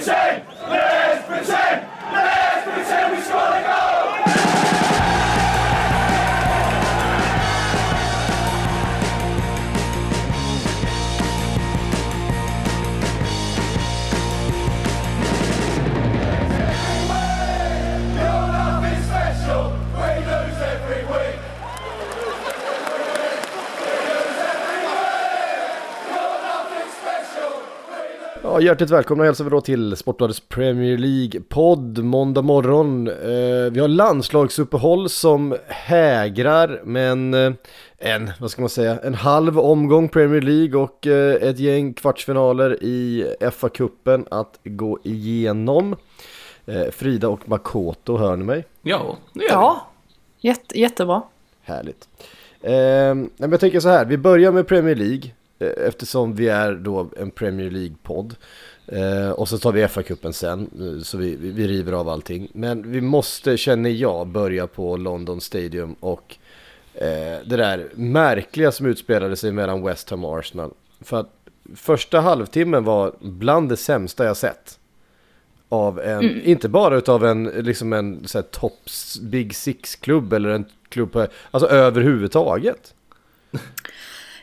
Insane! Ja, hjärtligt välkomna hälsar vi då till Sportbladets Premier League-podd måndag morgon. Eh, vi har landslagsuppehåll som hägrar, men eh, en, vad ska man säga, en halv omgång Premier League och eh, ett gäng kvartsfinaler i FA-cupen att gå igenom. Frida och Makoto, hör ni mig? Ja, det gör Ja, Jätte, jättebra. Härligt. Eh, jag tänker så här, vi börjar med Premier League eftersom vi är då en Premier League-podd. Eh, och så tar vi FA-cupen sen, eh, så vi, vi, river av allting. Men vi måste, känner jag, börja på London Stadium och eh, det där märkliga som utspelade sig mellan West Ham och Arsenal. För att första halvtimmen var bland det sämsta jag sett. Av en, inte bara utav en, liksom en så här, tops Big Six-klubb eller en klubb på, alltså överhuvudtaget.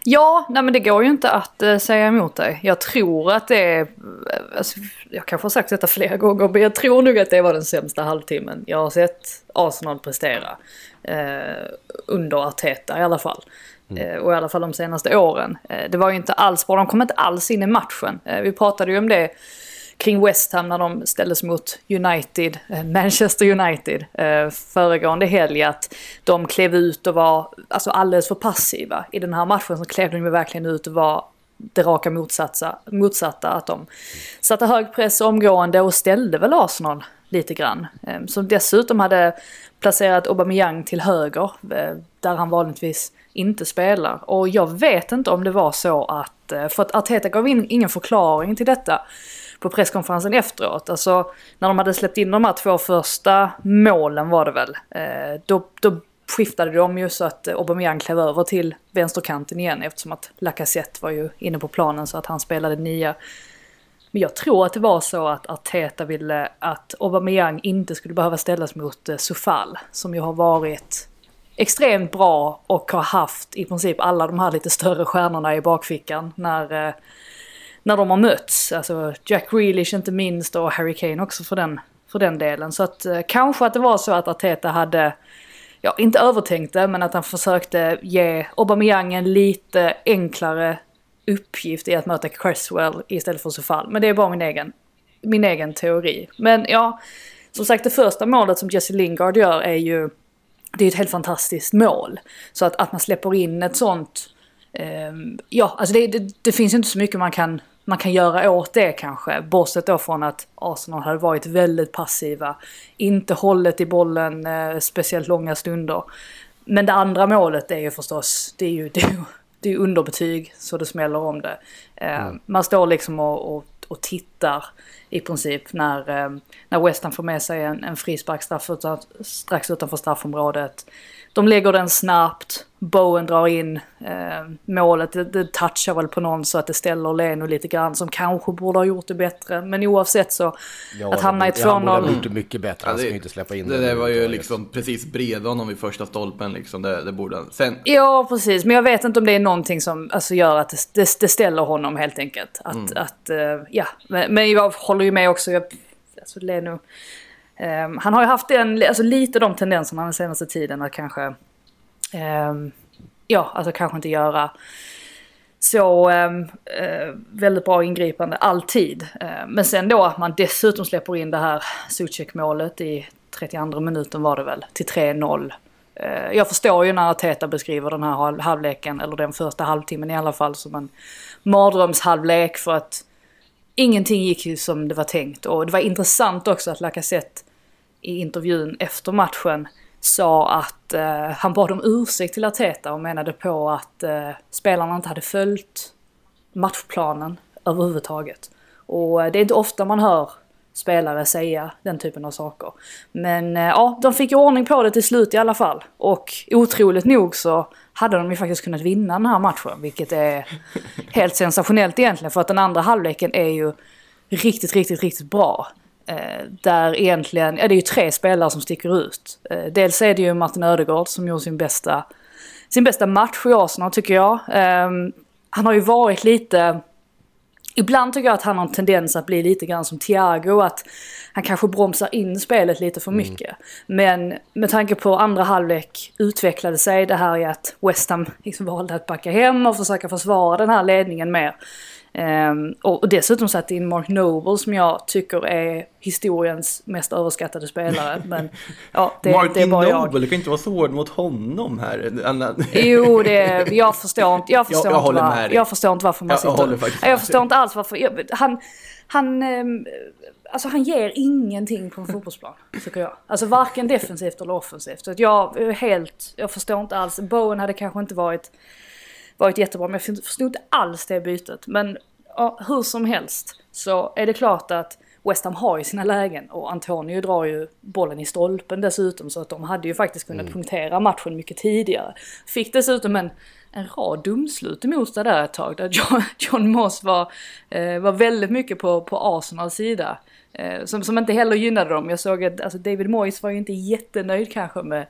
Ja, nej men det går ju inte att eh, säga emot dig. Jag tror att det är, eh, alltså, jag kanske har sagt detta flera gånger, men jag tror nog att det var den sämsta halvtimmen jag har sett Arsenal prestera. Eh, under Arteta i alla fall. Eh, och i alla fall de senaste åren. Det var ju inte alls bra, de kom inte alls in i matchen. Vi pratade ju om det kring West Ham när de ställdes mot United, eh, Manchester United, eh, föregående helg att de klev ut och var alltså, alldeles för passiva. I den här matchen så klev de ju verkligen ut och var det raka motsatta, motsatta att de satte hög press omgående och ställde väl Arsenal lite grann. Eh, som dessutom hade placerat Aubameyang till höger, eh, där han vanligtvis inte spelar. Och jag vet inte om det var så att, eh, för att Arteta gav in ingen förklaring till detta på presskonferensen efteråt. Alltså när de hade släppt in de här två första målen var det väl. Eh, då, då skiftade de ju så att Aubameyang klev över till vänsterkanten igen eftersom att Lacazette var ju inne på planen så att han spelade nia. Men jag tror att det var så att Arteta ville att Aubameyang inte skulle behöva ställas mot eh, Sofal som ju har varit extremt bra och har haft i princip alla de här lite större stjärnorna i bakfickan när, eh, när de har mötts. Alltså Jack Grealish inte minst och Harry Kane också för den, för den delen. Så att eh, kanske att det var så att Arteta hade, ja inte övertänkt det, men att han försökte ge Aubameyang en lite enklare uppgift i att möta Cresswell istället för Sofal. Men det är bara min egen, min egen teori. Men ja, som sagt det första målet som Jesse Lingard gör är ju det är ett helt fantastiskt mål. Så att, att man släpper in ett sånt... ehm, ja, alltså det, det, det finns inte så mycket man kan, man kan göra åt det kanske. Bortsett då från att Arsenal hade varit väldigt passiva. Inte hållit i bollen eh, speciellt långa stunder. Men det andra målet är ju förstås, det är ju, det är ju, det är underbetyg så det smäller om det. Eh, Man står liksom och, och, och tittar i princip när, eh, när West Ham får med sig en, en frispark straff utan, strax utanför straffområdet. De lägger den snabbt, Bowen drar in eh, målet, det, det touchar väl på någon så att det ställer Leno lite grann som kanske borde ha gjort det bättre. Men oavsett så, att hamna i Ja, han borde ha 2-0. gjort det mycket bättre, han ska ju inte släppa in Det den där var ju liksom precis bredvid honom vid första stolpen liksom. Det, det borde han. Sen, Ja, precis. Men jag vet inte om det är någonting som alltså, gör att det, det, det ställer honom helt enkelt. Att, att eh, ja. Men, men jag håller ju med också. Jag, alltså Leno, Um, han har ju haft en, alltså, lite de tendenserna den senaste tiden att kanske, um, ja, alltså kanske inte göra så um, uh, väldigt bra ingripande alltid. Uh, men sen då att man dessutom släpper in det här Zuzek-målet i 32 minuten var det väl, till 3-0. Uh, jag förstår ju när Teta beskriver den här halv- halvleken, eller den första halvtimmen i alla fall, som en mardrömshalvlek för att ingenting gick ju som det var tänkt. Och det var intressant också att Lacazette i intervjun efter matchen sa att eh, han bad om ursäkt till Arteta och menade på att eh, spelarna inte hade följt matchplanen överhuvudtaget. Och eh, det är inte ofta man hör spelare säga den typen av saker. Men eh, ja, de fick ju ordning på det till slut i alla fall. Och otroligt nog så hade de ju faktiskt kunnat vinna den här matchen, vilket är helt sensationellt egentligen. För att den andra halvleken är ju riktigt, riktigt, riktigt bra. Eh, där egentligen, ja det är ju tre spelare som sticker ut. Eh, dels är det ju Martin Ödegård som gjorde sin bästa, sin bästa match i Arsenal tycker jag. Eh, han har ju varit lite Ibland tycker jag att han har en tendens att bli lite grann som Thiago, att han kanske bromsar in spelet lite för mycket. Men med tanke på andra halvlek utvecklade sig det här i att West Ham liksom valde att backa hem och försöka försvara den här ledningen mer. Um, och dessutom satt in Mark Noble som jag tycker är historiens mest överskattade spelare. Men ja, det, Martin det är bara Noble, jag. du kan inte vara så hård mot honom här. Jo, det, jag förstår inte, jag förstår jag inte, håller var, jag förstår inte varför man Jag sitter... håller faktiskt jag med förstår inte alls varför. Jag, han, han, ehm, alltså han ger ingenting på en fotbollsplan, tycker jag. Alltså varken defensivt eller offensivt. Så jag helt, jag förstår inte alls. Bowen hade kanske inte varit, varit jättebra, men jag förstod inte alls det bytet. Men ja, hur som helst så är det klart att West Ham har ju sina lägen och Antonio drar ju bollen i stolpen dessutom så att de hade ju faktiskt kunnat punktera matchen mycket tidigare. Fick dessutom en, en rad domslut emot det där ett tag där John, John Moss var, eh, var väldigt mycket på, på Arsenals sida. Eh, som, som inte heller gynnade dem. Jag såg att alltså David Moyes var ju inte jättenöjd kanske med,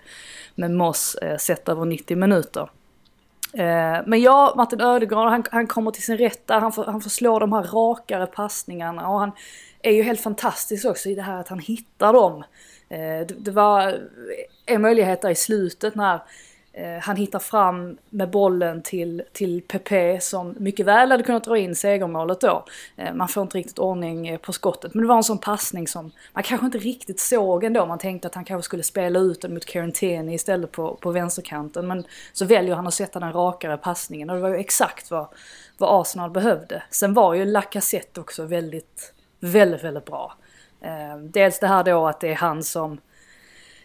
med Moss eh, sett över 90 minuter. Eh, men ja, Martin Ödegaard, han, han kommer till sin rätt där. Han får, han får slå de här rakare passningarna. Och han är ju helt fantastisk också i det här att han hittar dem. Eh, det, det var eh, en möjlighet där i slutet när Eh, han hittar fram med bollen till, till Pepe som mycket väl hade kunnat dra in segermålet då. Eh, man får inte riktigt ordning eh, på skottet. Men det var en sån passning som man kanske inte riktigt såg ändå. Man tänkte att han kanske skulle spela ut den mot Carantini istället på, på vänsterkanten. Men så väljer han att sätta den rakare passningen och det var ju exakt vad, vad Arsenal behövde. Sen var ju Lacazette också väldigt, väldigt, väldigt bra. Dels det här då att det är han som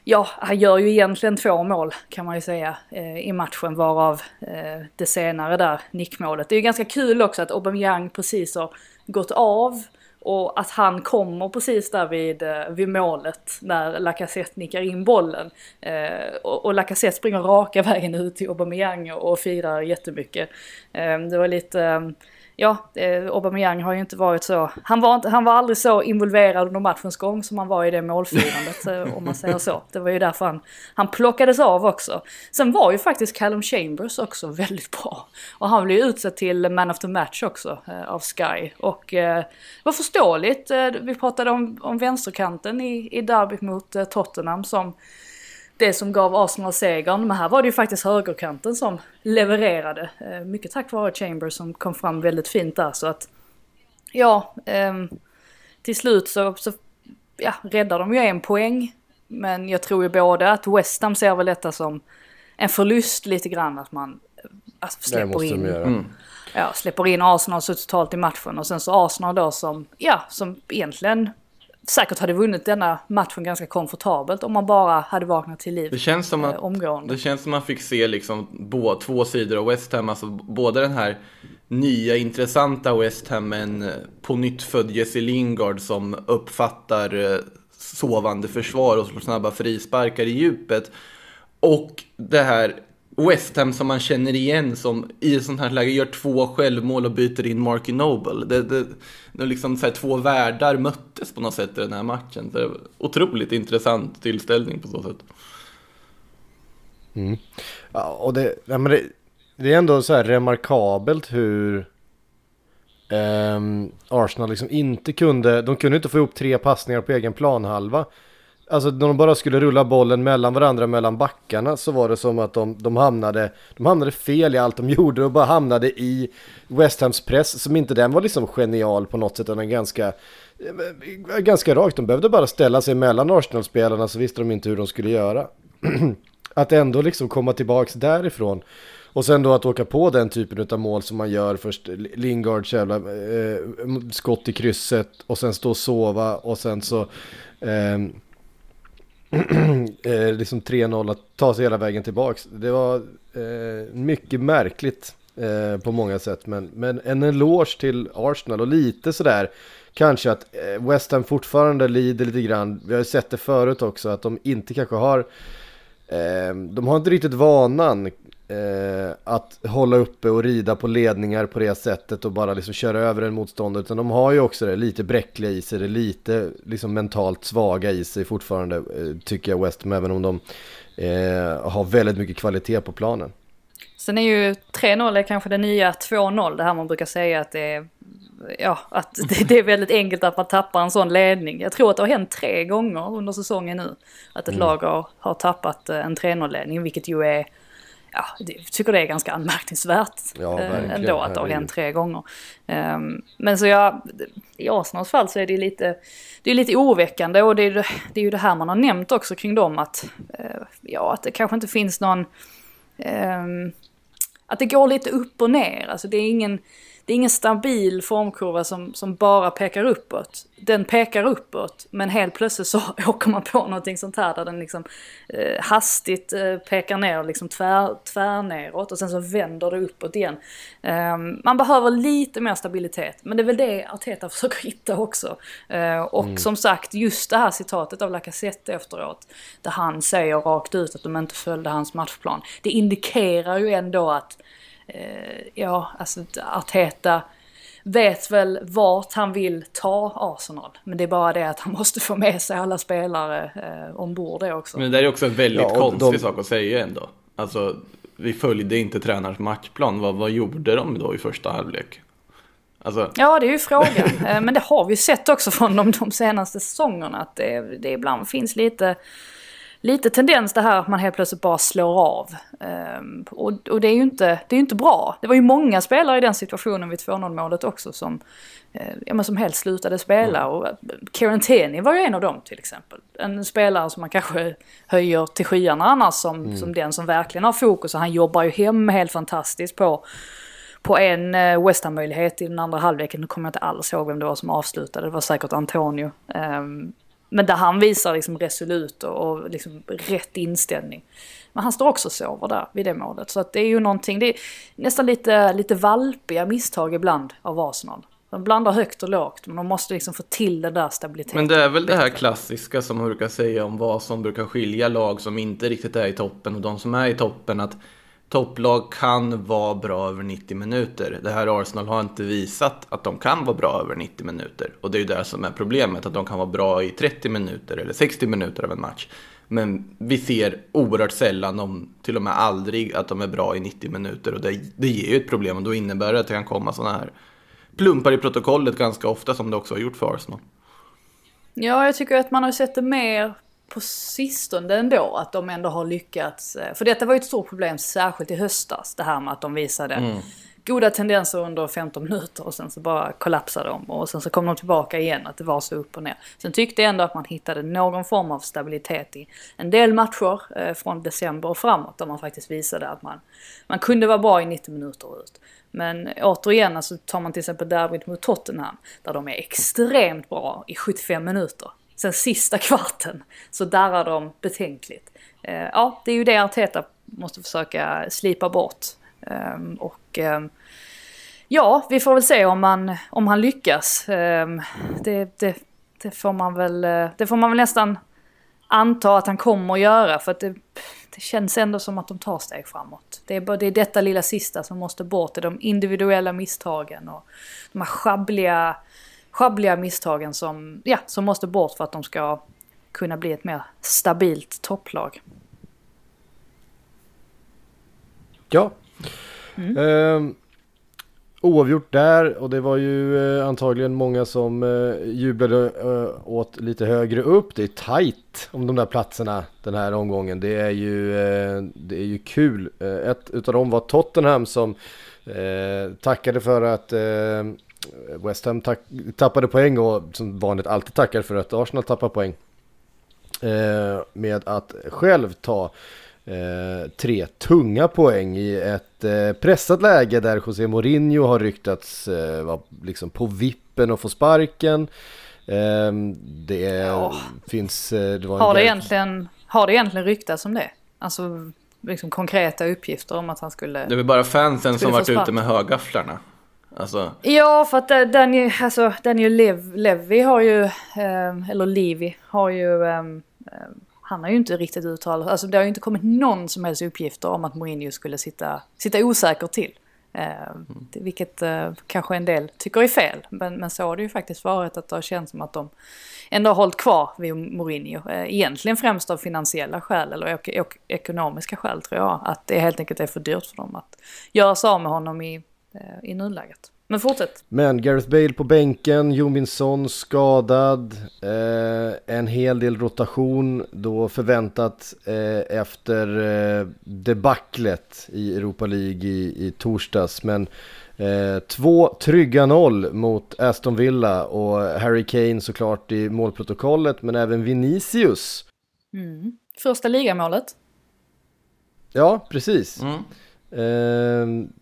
Ja, han gör ju egentligen två mål kan man ju säga eh, i matchen varav eh, det senare där, nickmålet. Det är ju ganska kul också att Aubameyang precis har gått av och att han kommer precis där vid, eh, vid målet när Lacazette nickar in bollen. Eh, och, och Lacazette springer raka vägen ut till Aubameyang och, och firar jättemycket. Eh, det var lite... Eh, Ja, eh, Aubameyang har ju inte varit så, han var, inte, han var aldrig så involverad under matchens gång som han var i det målfirandet eh, om man säger så. Det var ju därför han, han plockades av också. Sen var ju faktiskt Callum Chambers också väldigt bra. Och han blev ju utsedd till Man of the Match också eh, av Sky. Och eh, det var förståeligt, eh, vi pratade om, om vänsterkanten i, i derbyt mot eh, Tottenham som det som gav Arsenal segern. Men här var det ju faktiskt högerkanten som levererade. Eh, mycket tack vare Chambers som kom fram väldigt fint där. Så att ja, ehm, till slut så, så ja, räddar de ju en poäng. Men jag tror ju både att West Ham ser väl detta som en förlust lite grann. Att man alltså, släpper in göra. ja, släpper in Arsenal så totalt i matchen och sen så Arsenal då som, ja, som egentligen säkert hade vunnit denna matchen ganska komfortabelt om man bara hade vaknat till liv Det känns som att eh, omgående. Det känns som man fick se liksom bå, två sidor av West Ham, alltså både den här nya intressanta West Ham med en eh, på nytt född Jesse Lingard som uppfattar eh, sovande försvar och slår snabba frisparkar i djupet. Och det här West Ham som man känner igen som i ett sånt här läge gör två självmål och byter in Marky Noble. Det, det, det liksom så här, två världar möttes på något sätt i den här matchen. Så det var otroligt intressant tillställning på så sätt. Mm. Ja, och det, ja, men det, det är ändå så här remarkabelt hur ehm, Arsenal liksom inte kunde, de kunde inte få ihop tre passningar på egen planhalva. Alltså när de bara skulle rulla bollen mellan varandra mellan backarna så var det som att de, de, hamnade, de hamnade fel i allt de gjorde och bara hamnade i West Hams press som inte den var liksom genial på något sätt utan ganska, eh, ganska rakt. De behövde bara ställa sig mellan Arsenal-spelarna så visste de inte hur de skulle göra. att ändå liksom komma tillbaks därifrån. Och sen då att åka på den typen av mål som man gör först Lingards jävla eh, skott i krysset och sen stå och sova och sen så eh, eh, liksom 3-0 att ta sig hela vägen tillbaks. Det var eh, mycket märkligt eh, på många sätt men, men en eloge till Arsenal och lite sådär kanske att eh, West Ham fortfarande lider lite grann. Vi har ju sett det förut också att de inte kanske har Eh, de har inte riktigt vanan eh, att hålla uppe och rida på ledningar på det sättet och bara liksom köra över en motståndare. Utan de har ju också det lite bräckliga i sig, det lite liksom mentalt svaga i sig fortfarande eh, tycker jag West Ham, även om de eh, har väldigt mycket kvalitet på planen. Sen är ju 3-0 är kanske det nya 2-0, det här man brukar säga att det är ja, att det, det, är väldigt enkelt att man tappar en sån ledning. Jag tror att det har hänt tre gånger under säsongen nu. Att ett mm. lag har, har tappat eh, en 3-0-ledning, vilket ju är ja, jag tycker det är ganska anmärkningsvärt ja, äh, ändå att det har hänt tre gånger. Um, men så jag, i Arsenals fall så är det lite, det är lite oroväckande och det är, det är ju det här man har nämnt också kring dem att, uh, ja, att det kanske inte finns någon, um, att det går lite upp och ner. Alltså det är ingen, det är ingen stabil formkurva som, som bara pekar uppåt. Den pekar uppåt, men helt plötsligt så åker man på någonting sånt här där den liksom eh, hastigt eh, pekar ner, liksom tvär, tvär neråt och sen så vänder det uppåt igen. Eh, man behöver lite mer stabilitet, men det är väl det Arteta försöker hitta också. Eh, och mm. som sagt, just det här citatet av Lacazette efteråt, där han säger rakt ut att de inte följde hans matchplan. Det indikerar ju ändå att ja, alltså Arteta vet väl vart han vill ta Arsenal. Men det är bara det att han måste få med sig alla spelare eh, ombord det också. Men det är också en väldigt ja, konstig de... sak att säga ändå. Alltså, vi följde inte tränarens matchplan. Vad, vad gjorde de då i första halvlek? Alltså... Ja, det är ju frågan. Eh, men det har vi sett också från de, de senaste säsongerna. Att det, det ibland finns lite lite tendens det här att man helt plötsligt bara slår av. Um, och, och, det är ju inte, det är inte bra. Det var ju många spelare i den situationen vid 2-0 målet också som, uh, ja, men som helst slutade spela. Mm. Och uh, Kieran Tierney var ju en av dem till exempel. En spelare som man kanske höjer till skyarna annars som, mm. som den som verkligen har fokus. Och han jobbar ju hem helt fantastiskt på på en uh, West Ham-möjlighet i den andra halvleken. Nu kommer jag inte alls ihåg vem det var som avslutade. Det var säkert Antonio. Um, men där han visar liksom resolut och, och liksom rätt inställning. Men han står också och sover där vid det målet. Så att det är ju någonting, det är nästan lite, lite valpiga misstag ibland av Arsenal. De blandar högt och lågt, men de måste liksom få till den där stabiliteten. Men det är väl det här klassiska som man brukar säga om vad som brukar skilja lag som inte riktigt är i toppen och de som är i toppen. Att topplag kan vara bra över 90 minuter. Det här Arsenal har inte visat att de kan vara bra över 90 minuter. Och det är ju det som är problemet, att de kan vara bra i 30 minuter eller 60 minuter av en match. Men vi ser oerhört sällan, om till och med aldrig, att de är bra i 90 minuter. Och det, det ger ju ett problem och då innebär det att det kan komma sådana här plumpar i protokollet ganska ofta som det också har gjort för Arsenal. Ja, jag tycker att man har sett det mer på sistone ändå att de ändå har lyckats. Eh, för detta var ju ett stort problem särskilt i höstas. Det här med att de visade mm. goda tendenser under 15 minuter och sen så bara kollapsade de. Och sen så kom de tillbaka igen att det var så upp och ner. Sen tyckte jag ändå att man hittade någon form av stabilitet i en del matcher eh, från december och framåt. Där man faktiskt visade att man, man kunde vara bra i 90 minuter ut. Men återigen, alltså tar man till exempel David mot Tottenham, där de är extremt bra i 75 minuter. Sen sista kvarten så darrar de betänkligt. Eh, ja, det är ju det Arteta måste försöka slipa bort. Eh, och eh, ja, vi får väl se om, han, om han lyckas. Ehm, det, det, det, får man väl, eh, det får man väl nästan anta att han kommer att göra. För att det, det känns ändå som att de tar steg framåt. Det är, bara, det är detta lilla sista som måste bort. Det är de individuella misstagen och de här schabbliga schabbliga misstagen som, ja, som måste bort för att de ska kunna bli ett mer stabilt topplag. Ja. Mm. Eh, oavgjort där och det var ju eh, antagligen många som eh, jublade eh, åt lite högre upp. Det är tight om de där platserna den här omgången. Det är ju, det är ju kul. Ett utav dem var Tottenham som tackade för att West Ham tappade poäng och som vanligt alltid tackar för att Arsenal tappar poäng. Eh, med att själv ta eh, tre tunga poäng i ett eh, pressat läge där José Mourinho har ryktats eh, vara liksom på vippen och få sparken. Ehm, det ja. finns... Eh, det har, det egentligen, har det egentligen ryktats om det? Alltså liksom konkreta uppgifter om att han skulle... Det är väl bara fansen som varit ute med högafflarna. Alltså... Ja, för att Daniel, alltså, Daniel Lev, Levi har ju, eh, eller Levi har ju, eh, han har ju inte riktigt uttalat, alltså det har ju inte kommit någon som helst uppgifter om att Mourinho skulle sitta, sitta osäker till. Eh, mm. Vilket eh, kanske en del tycker är fel, men, men så har det ju faktiskt varit att det har känts som att de ändå har hållit kvar vid Mourinho. Eh, egentligen främst av finansiella skäl eller ek ek ekonomiska skäl tror jag. Att det helt enkelt är för dyrt för dem att göra sig av med honom i, eh, i nuläget. Men fortsätt. Men Gareth Bale på bänken, Jominsson skadad, eh, en hel del rotation då förväntat eh, efter eh, debaclet i Europa League i, i torsdags. Men eh, två trygga noll mot Aston Villa och Harry Kane såklart i målprotokollet men även Vinicius. Mm. Första ligamålet. Ja, precis. Mm.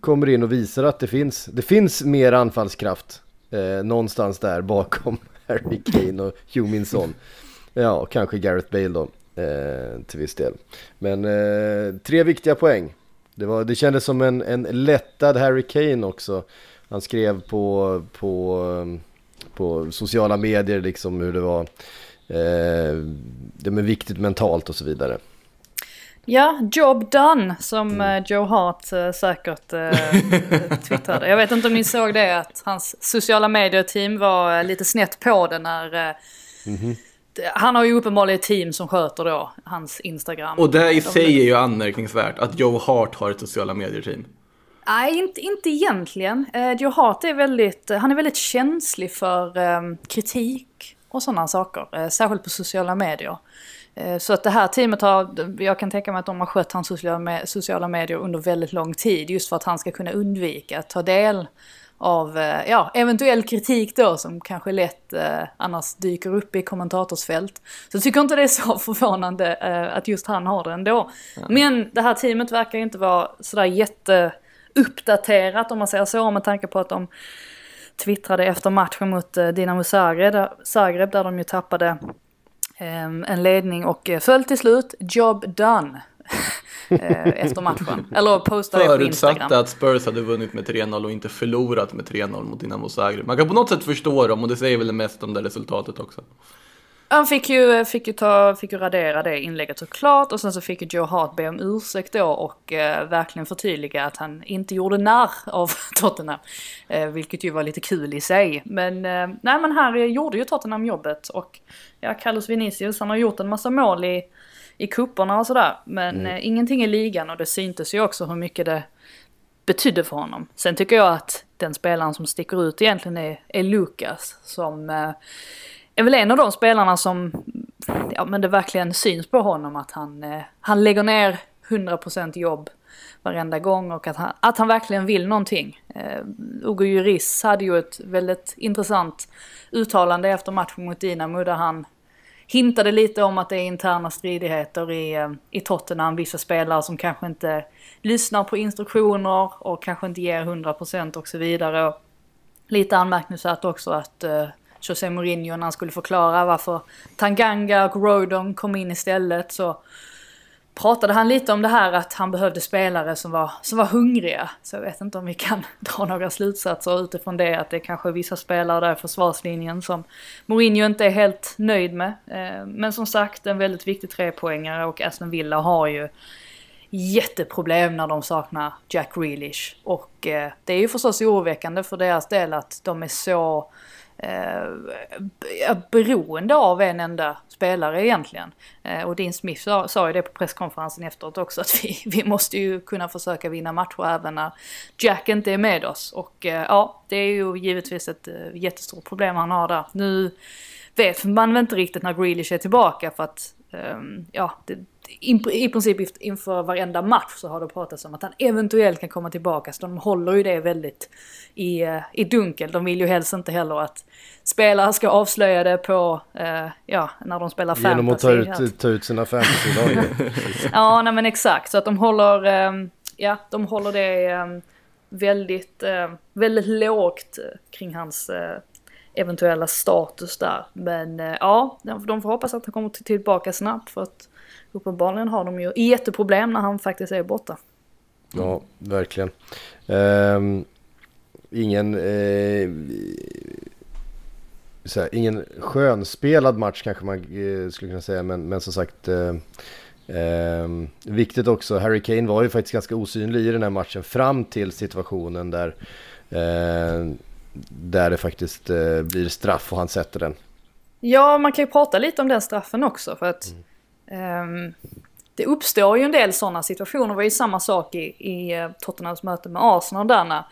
Kommer in och visar att det finns, det finns mer anfallskraft eh, någonstans där bakom Harry Kane och Huminson. Ja, Ja, kanske Gareth Bale då eh, till viss del. Men eh, tre viktiga poäng. Det, var, det kändes som en, en lättad Harry Kane också. Han skrev på, på, eh, på sociala medier liksom hur det var. Eh, det är viktigt mentalt och så vidare. Ja, job done som mm. Eh, Joe Hart äh, säkert äh, twittrade. Jag vet inte om ni såg det att hans sociala medier-team var lite snett på det när äh, mm -hmm. Han har ju uppenbarligen ett team som sköter då hans Instagram. Och det i sig är ju anmärkningsvärt att Joe Hart har ett sociala medier-team. Nej, inte, inte egentligen. Joe Hart är väldigt, han är väldigt känslig för kritik och sådana saker. Särskilt på sociala medier. Eh, så att det här teamet har, jag kan tänka mig att de har skött hans sociala medier under väldigt lång tid just för att han ska kunna undvika att ta del av eh, ja, eventuell kritik då som kanske lätt eh, annars dyker upp i kommentatorsfält. Så jag tycker inte det är så förvånande eh, att just han har det ändå. Mm. Men det här teamet verkar inte vara sådär jätteuppdaterat om man säger så med tanke på att de twittrade efter matchen mot eh, Dinamo Zagreb, Zagreb där de ju tappade Ehm, en ledning och följ föll till slut. Job done. Eh, efter matchen. Eller postade på Instagram. Förutsatt att Spurs hade vunnit med 3-0 och inte förlorat med 3-0 mot Dinamo Zagreb. Man kan på något sätt förstå dem och det säger väl det mest om det resultatet också. Han fick ju, fick ju, ta, fick ju radera det inlägget såklart och sen så fick ju Joe Hart be om ursäkt då och eh, verkligen förtydliga att han inte gjorde narr av Tottenham. Eh, vilket ju var lite kul i sig. Men eh, nej men här gjorde ju Tottenham jobbet och ja, Carlos Vinicius han har gjort en massa mål i, i kupperna och sådär. Men mm. Eh, ingenting i ligan och det syntes ju också hur mycket det betydde för honom. Sen tycker jag att den spelaren som sticker ut egentligen är, är Lukas som eh, är väl en av de spelarna som, ja men det verkligen syns på honom att han, eh, han lägger ner 100% jobb varenda gång och att han, att han verkligen vill någonting. Eh, Ugo Juris hade ju ett väldigt intressant uttalande efter matchen mot Dinamo där han hintade lite om att det är interna stridigheter i, eh, i Tottenham. Vissa spelare som kanske inte lyssnar på instruktioner och kanske inte ger 100% och så vidare. Och lite anmärkningsvärt också att eh, José Mourinho när han skulle förklara varför Tanganga och Rodon kom in istället så pratade han lite om det här att han behövde spelare som var, som var hungriga. Så jag vet inte om vi kan dra några slutsatser utifrån det att det är kanske vissa spelare där i försvarslinjen som Mourinho inte är helt nöjd med. Eh, men som sagt en väldigt viktig trepoängare och Aston Villa har ju jätteproblem när de saknar Jack Grealish. Och eh, det är ju förstås oroväckande för deras del att de är så eh, beroende av en enda spelare egentligen. Eh, och Dean Smith sa, sa ju det på presskonferensen efteråt också att vi, vi måste ju kunna försöka vinna matcher även när Jack inte är med oss. Och eh, ja, det är ju givetvis ett eh, jättestort problem han har där. Nu vet man väl inte riktigt när Grealish är tillbaka för att ehm, ja, det, i princip inför varenda match så har det pratats om att han eventuellt kan komma tillbaka. Så de håller ju det väldigt i, eh, i dunkel. De vill ju helst inte heller att spelare ska avslöja det på, eh, ja, när de spelar fantasy. Genom att ta ut, ta ut sina fantasy Ja, nej men exakt. Så att de håller, eh, ja, de håller det eh, väldigt, eh, väldigt lågt kring hans eh, eventuella status där. Men ja, de får hoppas att han kommer tillbaka snabbt för att uppenbarligen har de ju jätteproblem när han faktiskt är borta. Ja, verkligen. Um, ingen... Uh, så här, ingen skönspelad match kanske man eh, skulle kunna säga, men, men som sagt eh, eh, viktigt också, Harry Kane var ju faktiskt ganska osynlig i den här matchen fram till situationen där, eh, där det faktiskt eh, blir straff och han sätter den. Ja, man kan ju prata lite om den straffen också för att ehm, det uppstår ju en del sådana situationer. Det var ju samma sak i, i eh, Tottenhams möte med Arsenal där när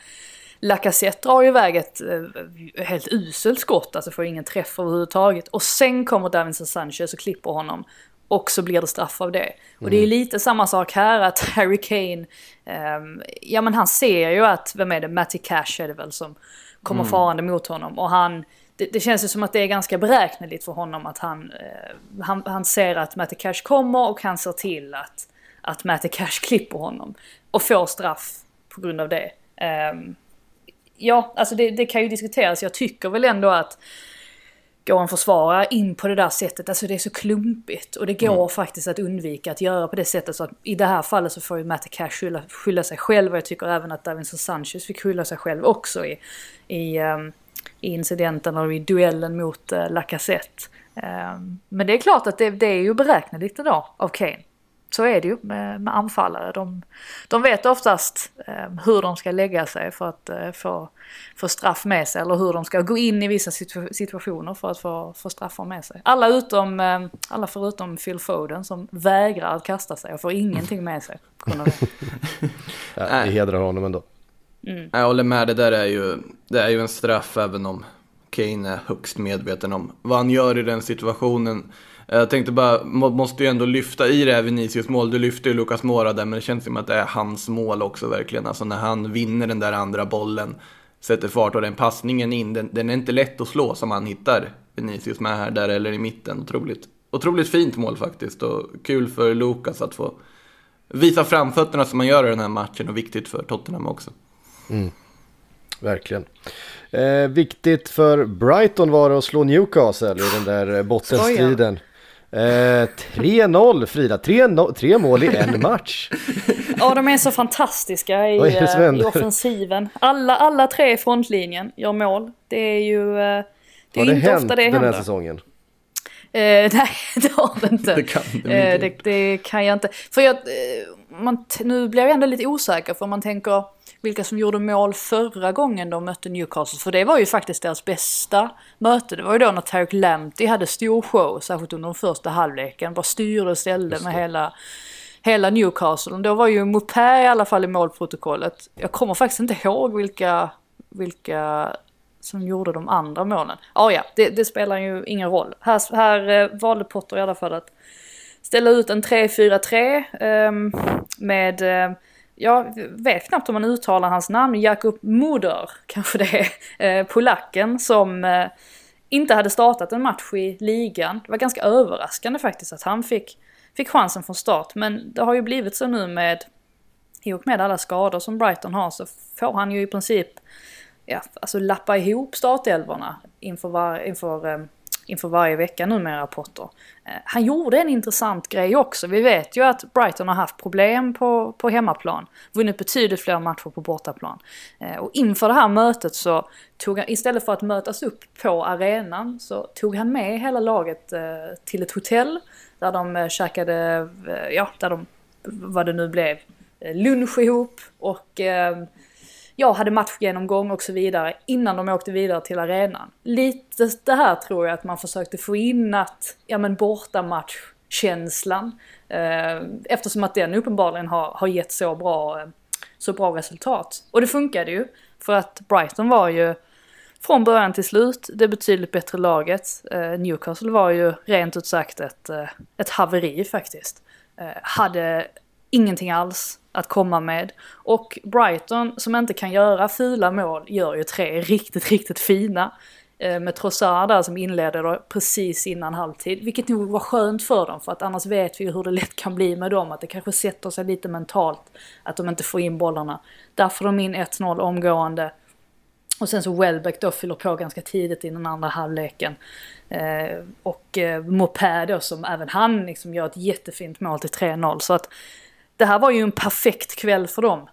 Lacazette drar ju iväg ett eh, helt uselt skott, alltså får ingen träff överhuvudtaget. Och sen kommer Davinson Sanchez och klipper honom. Och så blir det straff av det. Och det är lite samma sak här att Harry Kane, ehm, ja men han ser ju att, vem är det, Matty Cash är det väl som kommer farande mot honom. Och han, det, det känns ju som att det är ganska beräkneligt för honom att han, eh, han, han ser att Matty Cash kommer och han ser till att, att Matty Cash klipper honom. Och får straff på grund av det. Ehm, ja, alltså det, det kan ju diskuteras. Jag tycker väl ändå att gå en försvarare in på det där sättet, alltså det är så klumpigt. Och det går faktiskt att undvika att göra på det sättet. Så att I det här fallet så får ju Matt Cash skylla, skylla sig själv. Och jag tycker även att Davinson Sanchez fick skylla sig själv också i, i, ehm, i incidenten och i duellen mot uh, Lacazette. Ehm, men det är klart att det, det är ju beräkneligt idag av Kane. Så är det ju med, med anfallare. De, de vet oftast eh, hur de ska lägga sig för att eh, få, få straff med sig. Eller hur de ska gå in i vissa situ situationer för att få, få straffar med sig. Alla, utom, eh, alla förutom Phil Foden som vägrar att kasta sig och får ingenting med sig. det. Ja, vi hedrar honom ändå. Mm. Jag håller med, det där är ju, det är ju en straff även om Kane är högst medveten om vad han gör i den situationen. Jag tänkte bara, måste ju ändå lyfta i det här Vinicius mål. Du lyfter ju Lucas Mora där, men det känns som att det är hans mål också verkligen. Alltså när han vinner den där andra bollen, sätter fart och den passningen in, den, den är inte lätt att slå som han hittar Vinicius med här, där eller i mitten. Otroligt, otroligt fint mål faktiskt och kul för Lucas att få visa framfötterna som man gör i den här matchen och viktigt för Tottenham också. Verkligen. Eh, viktigt för Brighton var det att slå Newcastle i den där eh, bottenstriden. Eh, 3-0 Frida, tre, no tre mål i en match. Ja, de är så fantastiska i, eh, i händer? offensiven. Alla, alla tre i frontlinjen gör mål. Det är ju... eh, Det är Har ju det inte hänt ofta det den här händer. säsongen? Eh, nej, det har det inte. Det kan det eh, inte. det, det kan jag inte. För jag, eh, man, nu blir jag ändå lite osäker för man tänker vilka som gjorde mål förra gången de mötte Newcastle. För det var ju faktiskt deras bästa möte. Det var ju då när Tarek Lamptey hade stor show, särskilt under den första halvleken. Bara styrde och ställde med hela, hela Newcastle. Då var ju Mopé i alla fall i målprotokollet. Jag kommer faktiskt inte ihåg vilka, vilka som gjorde de andra målen. Ah, ja, det, det spelar ju ingen roll. Här, här eh, valde Potter i alla fall att ställa ut en 3-4-3 ehm, med, eh, jag vet knappt om man uttalar hans namn, Jakub Moder kanske det är, eh, polacken som eh, inte hade startat en match i ligan. Det var ganska överraskande faktiskt att han fick, fick chansen från start. Men det har ju blivit så nu med, i och med alla skador som Brighton har så får han ju i princip ja, alltså lappa ihop startelvorna inför, var, inför, ehm, inför varje vecka numera Potter. Eh, han gjorde en intressant grej också. Vi vet ju att Brighton har haft problem på, på hemmaplan. Vunnit betydligt fler matcher på bortaplan. Eh, och inför det här mötet så tog han, istället för att mötas upp på arenan, så tog han med hela laget eh, till ett hotell. Där de käkade, ja, där de, vad det nu blev, lunch ihop och jag hade matchgenomgång och så vidare innan de åkte vidare till arenan. Lite det här tror jag att man försökte få in att, ja men bortamatchkänslan. Eh, eftersom att den uppenbarligen har, har gett så bra, eh, så bra resultat. Och det funkade ju. För att Brighton var ju från början till slut det betydligt bättre laget. Eh, Newcastle var ju rent ut sagt ett, eh, ett haveri faktiskt. Eh, hade ingenting alls att komma med. Och Brighton som inte kan göra fula mål gör ju tre riktigt, riktigt fina. Eh, med Trossard där som inledde då precis innan halvtid. Vilket nog var skönt för dem för att annars vet vi ju hur det lätt kan bli med dem. Att det kanske sätter sig lite mentalt att de inte får in bollarna. Där får de in 1-0 omgående. Och sen så Welbeck då fyller på ganska tidigt i den andra halvleken. Eh, och eh, Mopé då som även han liksom gör ett jättefint mål till 3-0. Så att det här var ju en perfekt kväll för dem.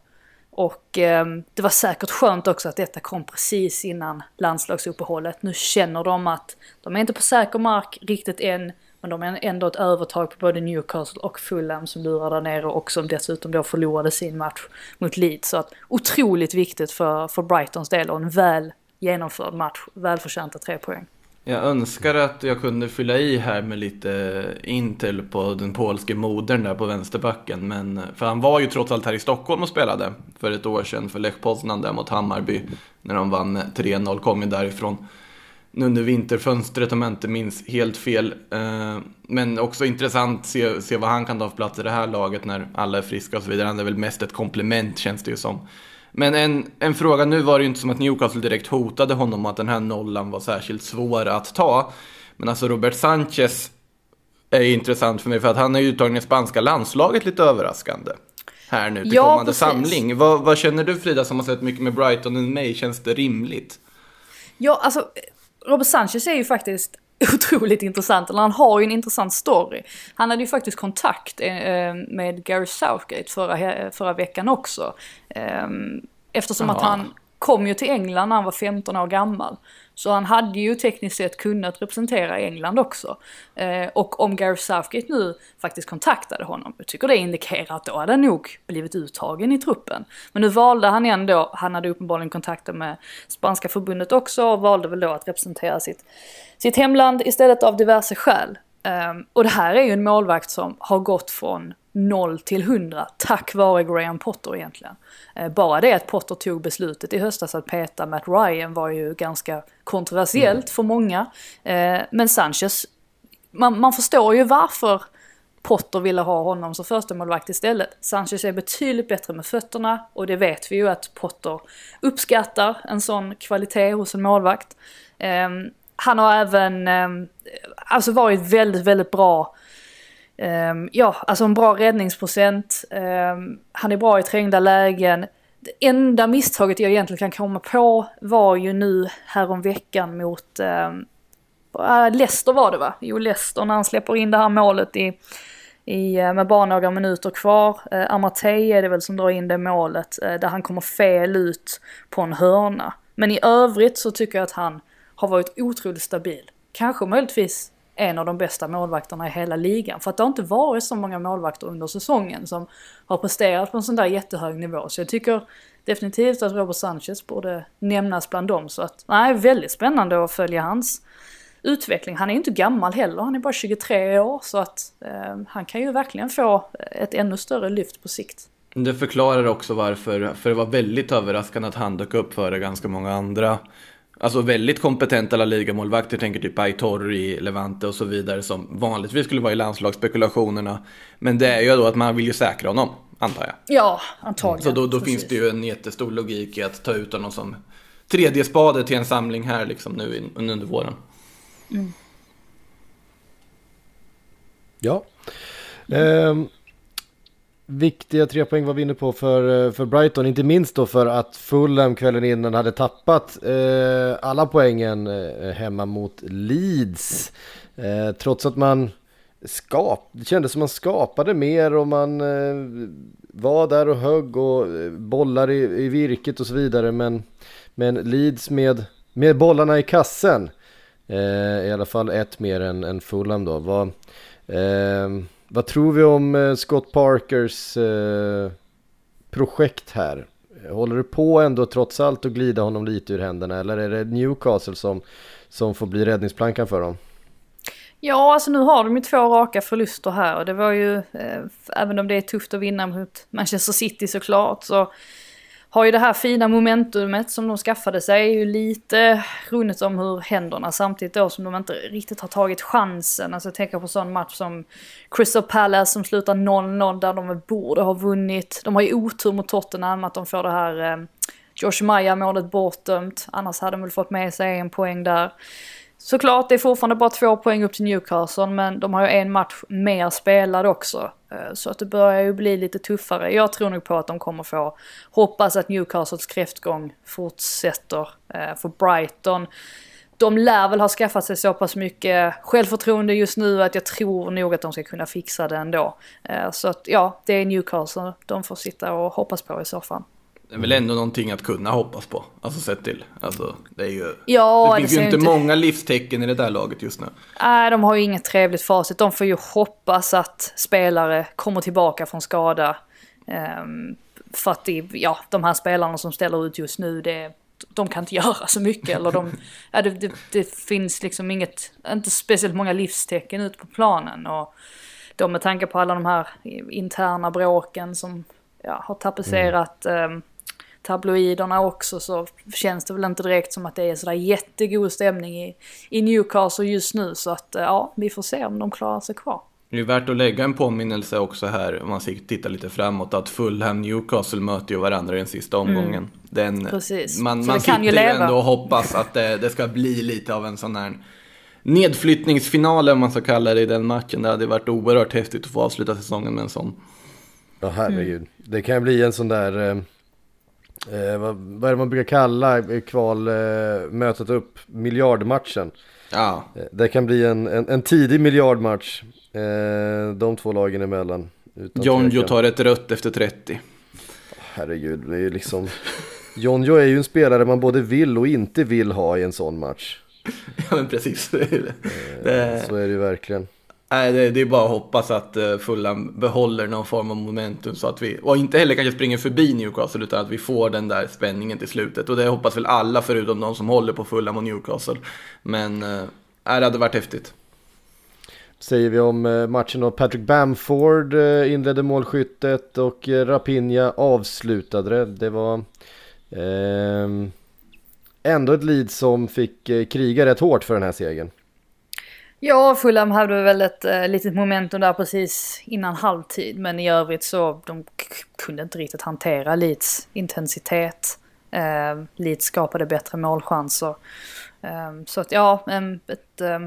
Och eh, det var säkert skönt också att detta kom precis innan landslagsuppehållet. Nu känner de att de är inte på säker mark riktigt än. Men de har ändå ett övertag på både Newcastle och Fulham som lurar där nere och som dessutom då förlorade sin match mot Leeds. Så att otroligt viktigt för, för Brightons del och en väl genomförd match. Välförtjänta tre poäng. Jag önskar att jag kunde fylla i här med lite Intel på den polske modern där på vänsterbacken. Men, för han var ju trots allt här i Stockholm och spelade för ett år sedan för Lech Poznan där mot Hammarby. När de vann 3-0, kom ju därifrån Nu under vinterfönstret om jag inte minns helt fel. Eh, men också intressant att se, se vad han kan ta för plats i det här laget när alla är friska och så vidare. Han är väl mest ett komplement känns det ju som. Men en, en fråga, nu var det ju inte som att Newcastle direkt hotade honom att den här nollan var särskilt svår att ta. Men alltså Robert Sanchez är intressant för mig för att han är uttagen i spanska landslaget lite överraskande. Här nu till Ja, kommande precis. samling. Vad, vad känner du Frida som har sett mycket med Brighton än mig? Känns det rimligt? Ja, alltså Robert Sanchez är ju faktiskt otroligt intressant, eller han har ju en intressant story. Han hade ju faktiskt kontakt eh, med Gary Southgate förra, förra veckan också. Eh, eftersom att Jaha. han kom ju till England när han var 15 år gammal. Så han hade ju tekniskt sett kunnat representera England också. Eh, och om Gary Southgate nu faktiskt kontaktade honom, jag tycker det indikerar att då hade han nog blivit uttagen i truppen. Men nu valde han ändå, han hade uppenbarligen kontakter med spanska förbundet också och valde väl då att representera sitt, sitt hemland istället av diverse skäl. Eh, och det här är ju en målvakt som har gått från 0 till 100 tack vare Graham Potter egentligen. Eh, bara det att Potter tog beslutet i höstas att peta Matt Ryan var ju ganska kontroversiellt för många. Eh, men Sanchez, man, man förstår ju varför Potter ville ha honom som första målvakt istället. Sanchez är betydligt bättre med fötterna och det vet vi ju att Potter uppskattar en sån kvalitet hos en målvakt. Ehm, han har även ehm, alltså varit väldigt, väldigt bra Um, ja, alltså en bra räddningsprocent. Um, han är bra i trängda lägen. Det enda misstaget jag egentligen kan komma på var ju nu häromveckan mot um, Leicester var det va? Jo, Leicester när han släpper in det här målet i, i, eh, med bara några minuter kvar. Uh, Amartey är det väl som drar in det målet eh, där han kommer fel ut på en hörna. Men i övrigt så tycker jag att han har varit otroligt stabil. Kanske möjligtvis en av de bästa målvakterna i hela ligan. För att det har inte varit så många målvakter under säsongen som har presterat på en sån där jättehög nivå. Så jag tycker definitivt att Robert Sanchez borde nämnas bland dem. Så att, nej, väldigt spännande att följa hans utveckling. Han är ju inte gammal heller, han är bara 23 år. Så att eh, han kan ju verkligen få ett ännu större lyft på sikt. Det förklarar också varför, för det var väldigt överraskande att han dök upp före ganska många andra Alltså väldigt kompetenta La Liga-målvakter, tänker typ Aitor i Levante och så vidare som vanligtvis skulle vara i landslagsspekulationerna. Men det är ju då att man vill ju säkra honom, antar jag. Ja, antagligen. Så då, då finns det ju en jättestor logik i att ta ut honom som tredje spade till en samling här liksom nu in, under våren. Ja. Ehm, viktiga tre poäng var vi inne på för, eh, för Brighton. Inte minst då för att Fulham kvällen innan hade tappat eh, alla poängen eh, hemma mot Leeds. Eh, trots att man skap, det kändes som man skapade mer och man eh, var där och högg och eh, bollar i, i virket och så vidare. Men, men Leeds med, med bollarna i kassen, eh, i alla fall ett mer än, än Fulham då, var Eh, vad tror vi om eh, Scott Parkers eh, projekt här? Håller det på ändå trots allt att glida honom lite ur händerna eller är det Newcastle som, som får bli räddningsplankan för dem? Ja, alltså nu har de ju två raka förluster här och det var ju, eh, även om det är tufft att vinna mot Manchester City såklart, så har ju det här fina momentumet som de skaffade sig ju lite runnit om hur händerna samtidigt då som de inte riktigt har tagit chansen. Alltså jag tänker på sån match som Crystal Palace som slutar 0-0 där de borde ha vunnit. De har ju otur mot Tottenham att de får det här eh, Josh Maja målet bortdömt. Annars hade de väl fått med sig en poäng där. Såklart, det är fortfarande bara två poäng upp till Newcastle, men de har ju en match mer spelad också. Eh, så att det börjar ju bli lite tuffare. Jag tror nog på att de kommer få, hoppas att Newcastles kräftgång fortsätter. Eh, för Brighton, de lär väl ha skaffat sig så pass mycket självförtroende just nu att jag tror nog att de ska kunna fixa det ändå. Eh, så att ja, det är Newcastle de får sitta och hoppas på i så fall. Det är väl ändå någonting att kunna hoppas på. Alltså sett till. Alltså, det är ju... Ja, det det finns ju ser inte inte- många livstecken i det där laget just nu. Nej, de har ju inget trevligt facit. De får ju hoppas att spelare kommer tillbaka från skada. Ehm, för att det, ja, de här spelarna som ställer ut just nu, det, de kan inte göra så mycket. Eller de, ja, det, det, det finns liksom inget, inte speciellt många livstecken ut på planen. Och då med tanke på alla de här interna bråken som ja, har tapetserat ehm, tabloiderna också så känns det väl inte direkt som att det är sådär jättegod stämning i, i Newcastle just nu. Så att eh, ja, vi får se om de klarar sig kvar. Det är värt att lägga en påminnelse också här, om man ska titta lite framåt, att Fulham Newcastle möter ju varandra i den sista omgången. Den, Mm. Precis. Man, Så man sitter ju ju leva. ändå och hoppas att det, det ska bli lite av en sån här nedflyttningsfinal, om man ska kalla det, i den matchen. Det hade varit oerhört häftigt att få avsluta säsongen med en sån. Ja herregud. Det kan bli en sån där, eh, eh, vad, vad är det man brukar kalla eh, kval, eh, upp, miljardmatchen. Ja, Eh, Det kan bli en, en, en tidig miljardmatch, eh, de två lagen emellan. Jonjo tar ett rött efter 30. Herregud, det är ju liksom... Jonjo är ju en spelare man både vill och inte vill ha i en sån match. Ja, men precis. det, Så är det ju verkligen. Nej, det, det är bara att hoppas att eh, Fulham behåller någon form av momentum så att vi, och inte heller kanske springer förbi Newcastle utan att vi får den där spänningen till slutet. Och det hoppas väl alla förutom de som håller på Fulham och Newcastle. Men äh, det hade varit häftigt. Säger vi om eh, matchen då. Patrick Bamford inledde målskyttet och Rapinha avslutade det. Det var eh, ändå ett lead som fick kriga rätt hårt för den här segern. Ja, Fulham hade väl ett eh, litet momentum där precis innan halvtid. Men i övrigt så de kunde inte riktigt hantera Leeds intensitet. Eh, Leeds skapade bättre målchanser. Eh, så att ja, ett eh,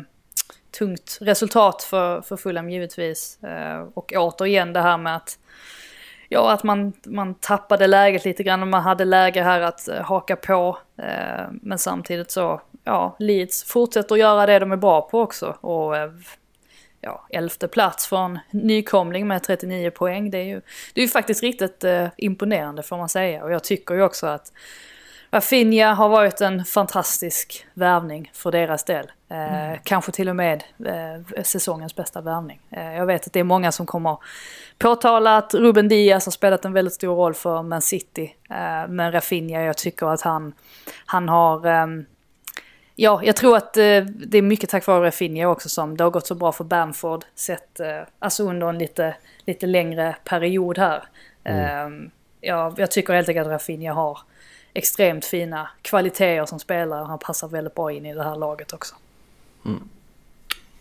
tungt resultat för, för Fulham givetvis. Eh, och återigen det här med att Ja, att man, man tappade läget lite grann och man hade läge här att eh, haka på. Eh, men samtidigt så, ja, Leeds fortsätter att göra det de är bra på också. Och eh, ja, elfte plats från nykomling med 39 poäng. Det är ju, det är ju faktiskt riktigt eh, imponerande får man säga. Och jag tycker ju också att Rafinha har varit en fantastisk värvning för deras del. Eh, Kanske till och med eh, säsongens bästa värvning. Eh, jag vet att det är många som kommer påtala att Ruben Diaz har spelat en väldigt stor roll för Man City. Eh, men Rafinha, jag tycker att han, han har... ehm, Ja, jag tror att eh, det är mycket tack vare Rafinha också som det har gått så bra för Bamford. Sett, eh, alltså under en lite, lite längre period här. Eh, ja, jag tycker helt enkelt att Rafinha har extremt fina kvaliteter som spelare. Han passar väldigt bra in i det här laget också.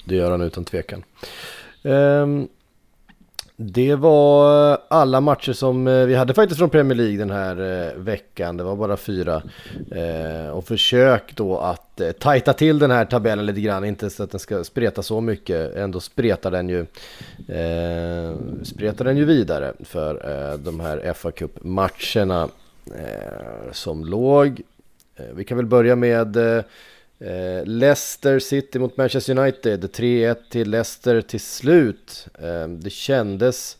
Det gör han utan tvekan. Ehm, det var eh, alla matcher som eh, vi hade faktiskt från Premier League den här eh, veckan. Det var bara fyra. Och försök då att tajta till den här tabellen lite grann. Inte så att den ska spreta så mycket. Ändå spretar den ju, spretar den ju vidare för de här FA Cup-matcherna som låg. Vi kan väl börja med eh, Leicester City mot Manchester United, 3-1 till Leicester till slut. Eh, det kändes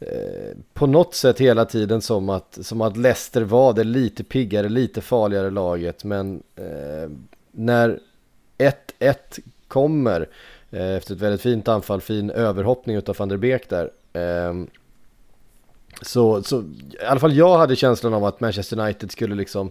eh, på något sätt hela tiden som att, som att Leicester var det lite piggare, lite farligare laget. Men eh, när 1-1 kommer eh, efter ett väldigt fint anfall, fin överhoppning utav van der Beek där. Eh, så, så i alla fall jag hade känslan av att Manchester United skulle liksom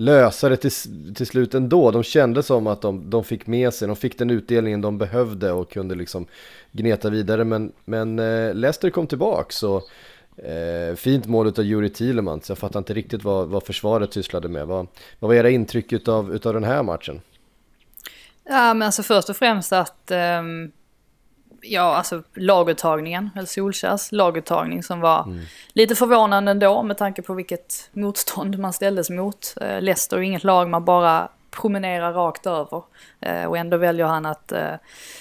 lösa det till, till slut ändå. De kände som att de, de fick med sig, de fick den utdelningen de behövde och kunde liksom gneta vidare. Men, men eh, Leicester kom tillbaka så eh, fint mål av Juri Thielemans. Jag fattar inte riktigt vad, vad försvaret sysslade med. Vad, vad var era intryck utav, utav den här matchen? Ja, men alltså först och främst att... ehm, ja, alltså laguttagningen, eller Solkärs laguttagning som var lite förvånande ändå med tanke på vilket motstånd man ställdes mot. Eh, Leicester är inget lag man bara promenerar rakt över. Eh, och ändå väljer han att, eh,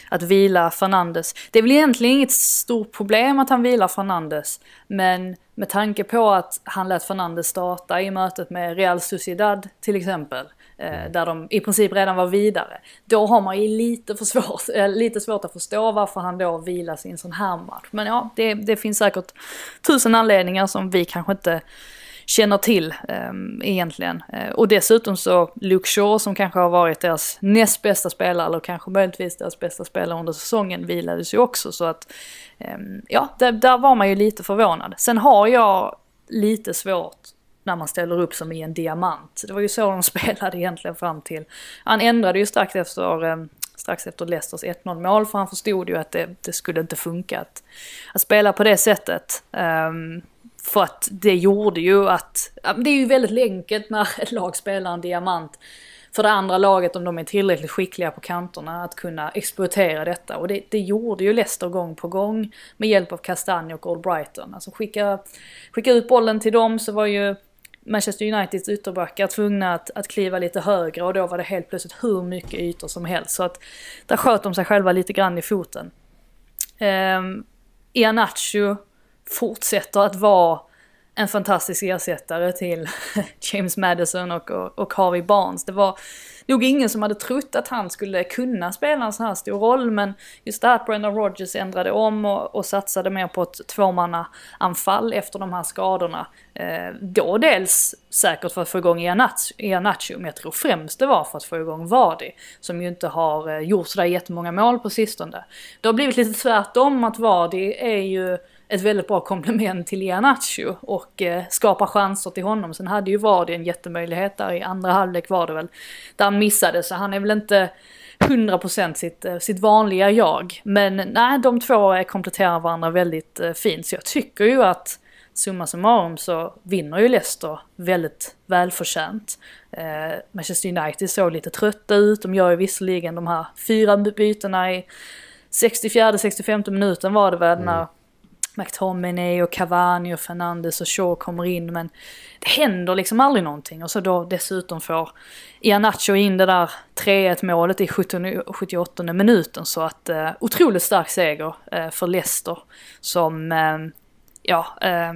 att vila Fernandes. Det är väl egentligen inget stort problem att han vilar Fernandes. Men med tanke på att han lät Fernandes starta i mötet med Real Sociedad till exempel eh, Där de i princip redan var vidare. Då har man ju lite, för svårt, eh, lite svårt att förstå varför han då vilas i en sån här match. Men ja, det, det finns säkert tusen anledningar som vi kanske inte känner till eh, egentligen. Och dessutom så Luke Shaw som kanske har varit deras näst bästa spelare eller kanske möjligtvis deras bästa spelare under säsongen vilades ju också så att eh, ja, där, där var man ju lite förvånad. Sen har jag lite svårt när man ställer upp som i en diamant. Det var ju så de spelade egentligen fram till. Han ändrade ju strax efter, eh, strax efter Leicesters 1-0 mål för han förstod ju att det, det skulle inte funka att, att spela på det sättet. Um, för att det gjorde ju att, det är ju väldigt enkelt när ett lag spelar en diamant för det andra laget om de är tillräckligt skickliga på kanterna att kunna exploatera detta. Och det, det gjorde ju Leicester gång på gång med hjälp av Castagne och Albrighton. Alltså skicka, skicka ut bollen till dem så var ju Manchester Uniteds ytterbackar tvungna att, att kliva lite högre och då var det helt plötsligt hur mycket ytor som helst. Så att där sköt de sig själva lite grann i foten. Ehm, um, Ianacho fortsätter att vara en fantastisk ersättare till James Madison och, och, och Harvey Barnes. Det var nog ingen som hade trott att han skulle kunna spela en sån här stor roll men just det här att Brendan Rodgers ändrade om och, och satsade mer på ett tvåmannaanfall efter de här skadorna. Eh, då dels säkert för att få igång Ianacho, men jag tror främst det var för att få igång Vardy som ju inte har eh, gjort sådär jättemånga mål på sistone. Det har blivit lite tvärtom att Vardy är ju ett väldigt bra komplement till Ianacho och eh, skapar chanser till honom. Sen hade ju Vardy en jättemöjlighet där i andra halvlek var det väl, där han missade så han är väl inte 100% sitt, eh, sitt vanliga jag. Men nej, de två kompletterar varandra väldigt eh, fint så jag tycker ju att summa summarum så vinner ju Leicester väldigt välförtjänt. Eh, Manchester United såg lite trötta ut, de gör ju visserligen de här fyra bytena i 64-65 minuten var det väl mm. när McTominay och Cavani och Fernandes och Shaw kommer in men det händer liksom aldrig någonting. Och så då dessutom får Ianacho in det där 3-1 målet i 17, 78 minuten. Så att eh, otroligt stark seger eh, för Leicester som eh, ja eh,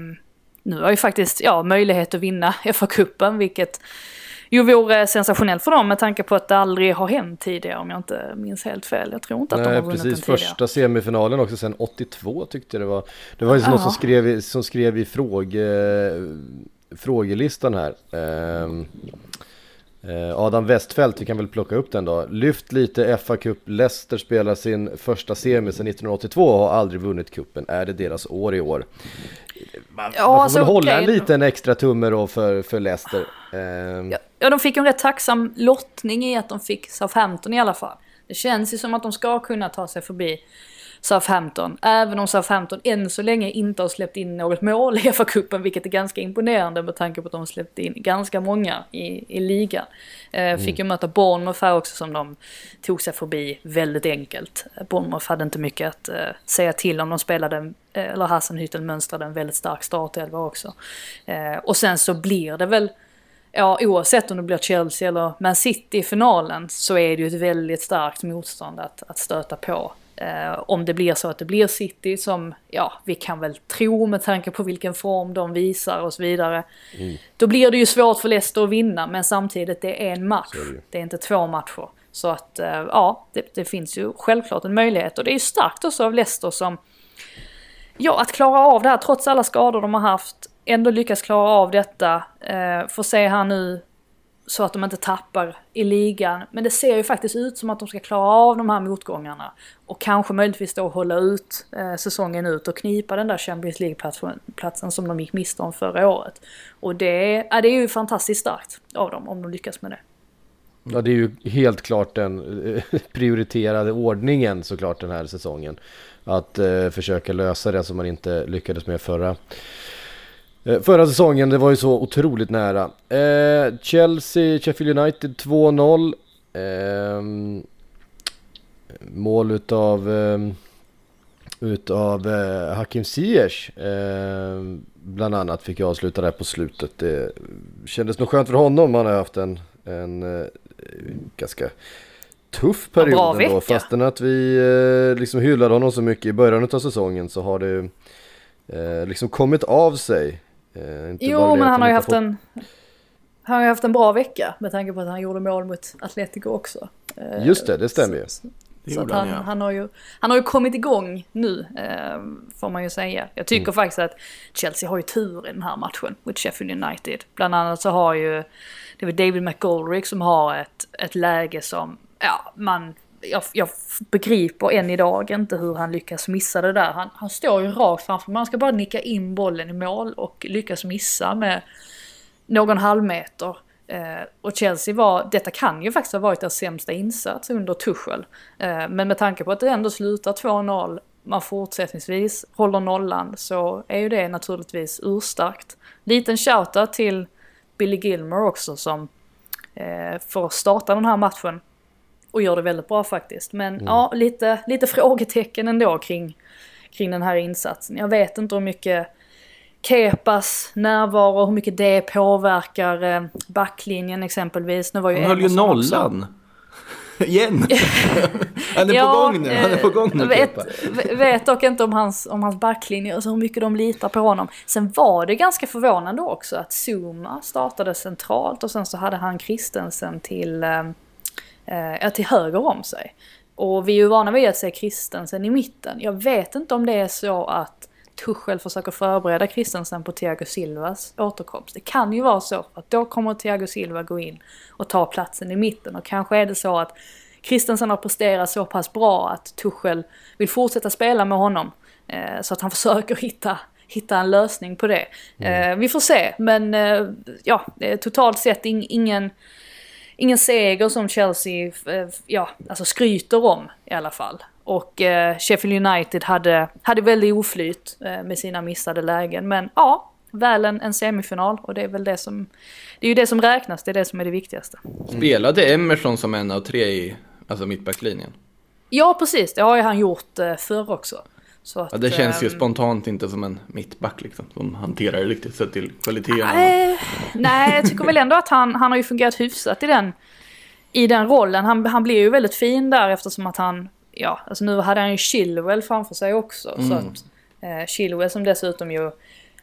nu har ju faktiskt ja, möjlighet att vinna FA-cupen vilket ju vore sensationellt för dem med tanke på att det aldrig har hänt tidigare om jag inte minns helt fel. Jag tror inte att Nej, de har vunnit precis. den Första semifinalen också sen 82 tyckte jag det var. Det var ju Ja. någon som skrev, som skrev i fråge, frågelistan här. Eh, Adam Westfält, vi kan väl plocka upp den då. Lyft lite FA Cup, Leicester spelar sin första semi sedan 1982 och har aldrig vunnit kuppen. Är det deras år i år? Man, Ja, man får alltså, väl hålla en okej. liten extra tumme då för, för Leicester. Ehm, Ja, ja, de fick en rätt tacksam lottning i att de fick Southampton i alla fall. Det känns ju som att de ska kunna ta sig förbi Southampton. Även om Southampton än så länge inte har släppt in något mål i FA-cupen, vilket är ganska imponerande med tanke på att de har släppt in ganska många i, i ligan. Eh, fick ju möta Bournemouth här också som de tog sig förbi väldigt enkelt. Bournemouth hade inte mycket att eh, säga till om. De spelade, eh, eller Hassenhüttel mönstrade en väldigt stark startelva också. Eh, och sen så blir det väl Ja, oavsett om det blir Chelsea eller Man City i finalen så är det ju ett väldigt starkt motstånd att, att stöta på. Eh, om det blir så att det blir City som, ja, vi kan väl tro med tanke på vilken form de visar och så vidare. Då blir det ju svårt för Leicester att vinna, men samtidigt det är en match. Ju. Det är inte två matcher. Så att, eh, ja, det, det finns ju självklart en möjlighet. Och det är ju starkt också av Leicester som, ja, att klara av det här trots alla skador de har haft. Ändå lyckas klara av detta. Eh, får se här nu så att de inte tappar i ligan. Men det ser ju faktiskt ut som att de ska klara av de här motgångarna. Och kanske möjligtvis då hålla ut eh, säsongen ut och knipa den där Champions League-platsen som de gick miste om förra året. Och det, ja, det är ju fantastiskt starkt av dem om de lyckas med det. Ja, det är ju helt klart den eh, prioriterade ordningen såklart den här säsongen. Att eh, försöka lösa det som man inte lyckades med förra, förra säsongen. Det var ju så otroligt nära. Eh, Chelsea, Sheffield United 2-0. Eh, mål utav, eh, utav eh, Hakim Ziyech. Eh, bland annat fick jag avsluta där på slutet. Det kändes nog skönt för honom. Han har haft en, en eh, ganska tuff Ja, period bra ändå. Fastän att vi eh, liksom hyllade honom så mycket i början av säsongen så har det eh, liksom kommit av sig. Eh, Jo, men han har ju haft fått- en... Han har ju haft en bra vecka med tanke på att han gjorde mål mot Atletico också. Eh, Just det, det stämmer ju. Så, Så han, han, ja. han, har ju, han har ju kommit igång nu, eh, får man ju säga. Jag tycker Mm. faktiskt att Chelsea har ju tur i den här matchen mot Sheffield United. Bland annat så har ju, det väl David McGoldrick som har ett, ett läge som, ja, man, jag, jag begriper än idag inte hur han lyckas missa det där. Han, han står ju rakt framför, man ska bara nicka in bollen i mål och lyckas missa med någon halvmeter. Eh, och Chelsea var, detta kan ju faktiskt ha varit deras sämsta insats under Tuchel. Eh, men med tanke på att det ändå slutar 2-0, man fortsättningsvis håller nollan, så är ju det naturligtvis urstarkt. Liten shoutout till Billy Gilmore också som eh, får starta den här matchen. Och gör det väldigt bra faktiskt. Men ja, lite, lite frågetecken ändå kring, kring den här insatsen. Jag vet inte hur mycket Kepas närvaro, hur mycket det påverkar eh, backlinjen exempelvis. Nu var ju Han höll ju nollan. Igen. han är Ja, på gång nu. Han är på gång nu. eh, Kepa. vet, vet dock inte om hans, om hans backlinje och så hur mycket de litar på honom. Sen var det ganska förvånande också att Zuma startade centralt och sen så hade han Christensen till, eh, till höger om sig. Och vi är ju vana vid att se Christensen i mitten. Jag vet inte om det är så att Tuchel försöker förbereda Christensen på Thiago Silvas återkomst. Det kan ju vara så, att då kommer Thiago Silva gå in och ta platsen i mitten. Och kanske är det så att Christensen har presterat så pass bra att Tuchel vill fortsätta spela med honom. Eh, så att han försöker hitta, hitta en lösning på det. Eh, vi får se, men eh, ja, eh, totalt sett in, ingen, ingen seger som Chelsea eh, ja, alltså skryter om i alla fall. Och eh, Sheffield United hade, hade väldigt oflyt eh, med sina missade lägen. Men ja, väl en, en semifinal och det är väl det som, det är ju det som räknas, det är det som är det viktigaste. Spelade Emerson som en av tre i alltså mittbacklinjen? Ja, precis, det har ju han gjort eh, förr också. Att, Ja, det känns ju ehm, spontant inte som en mittback liksom. Som hanterar det riktigt sett till kvaliteten. Nej, nej, jag tycker väl ändå att han, han har ju fungerat hyfsat i den, i den rollen. Han, han blir ju väldigt fin där eftersom att han, ja, alltså nu hade han ju Chilwell framför sig också. Så att, eh, Chilwell som dessutom ju,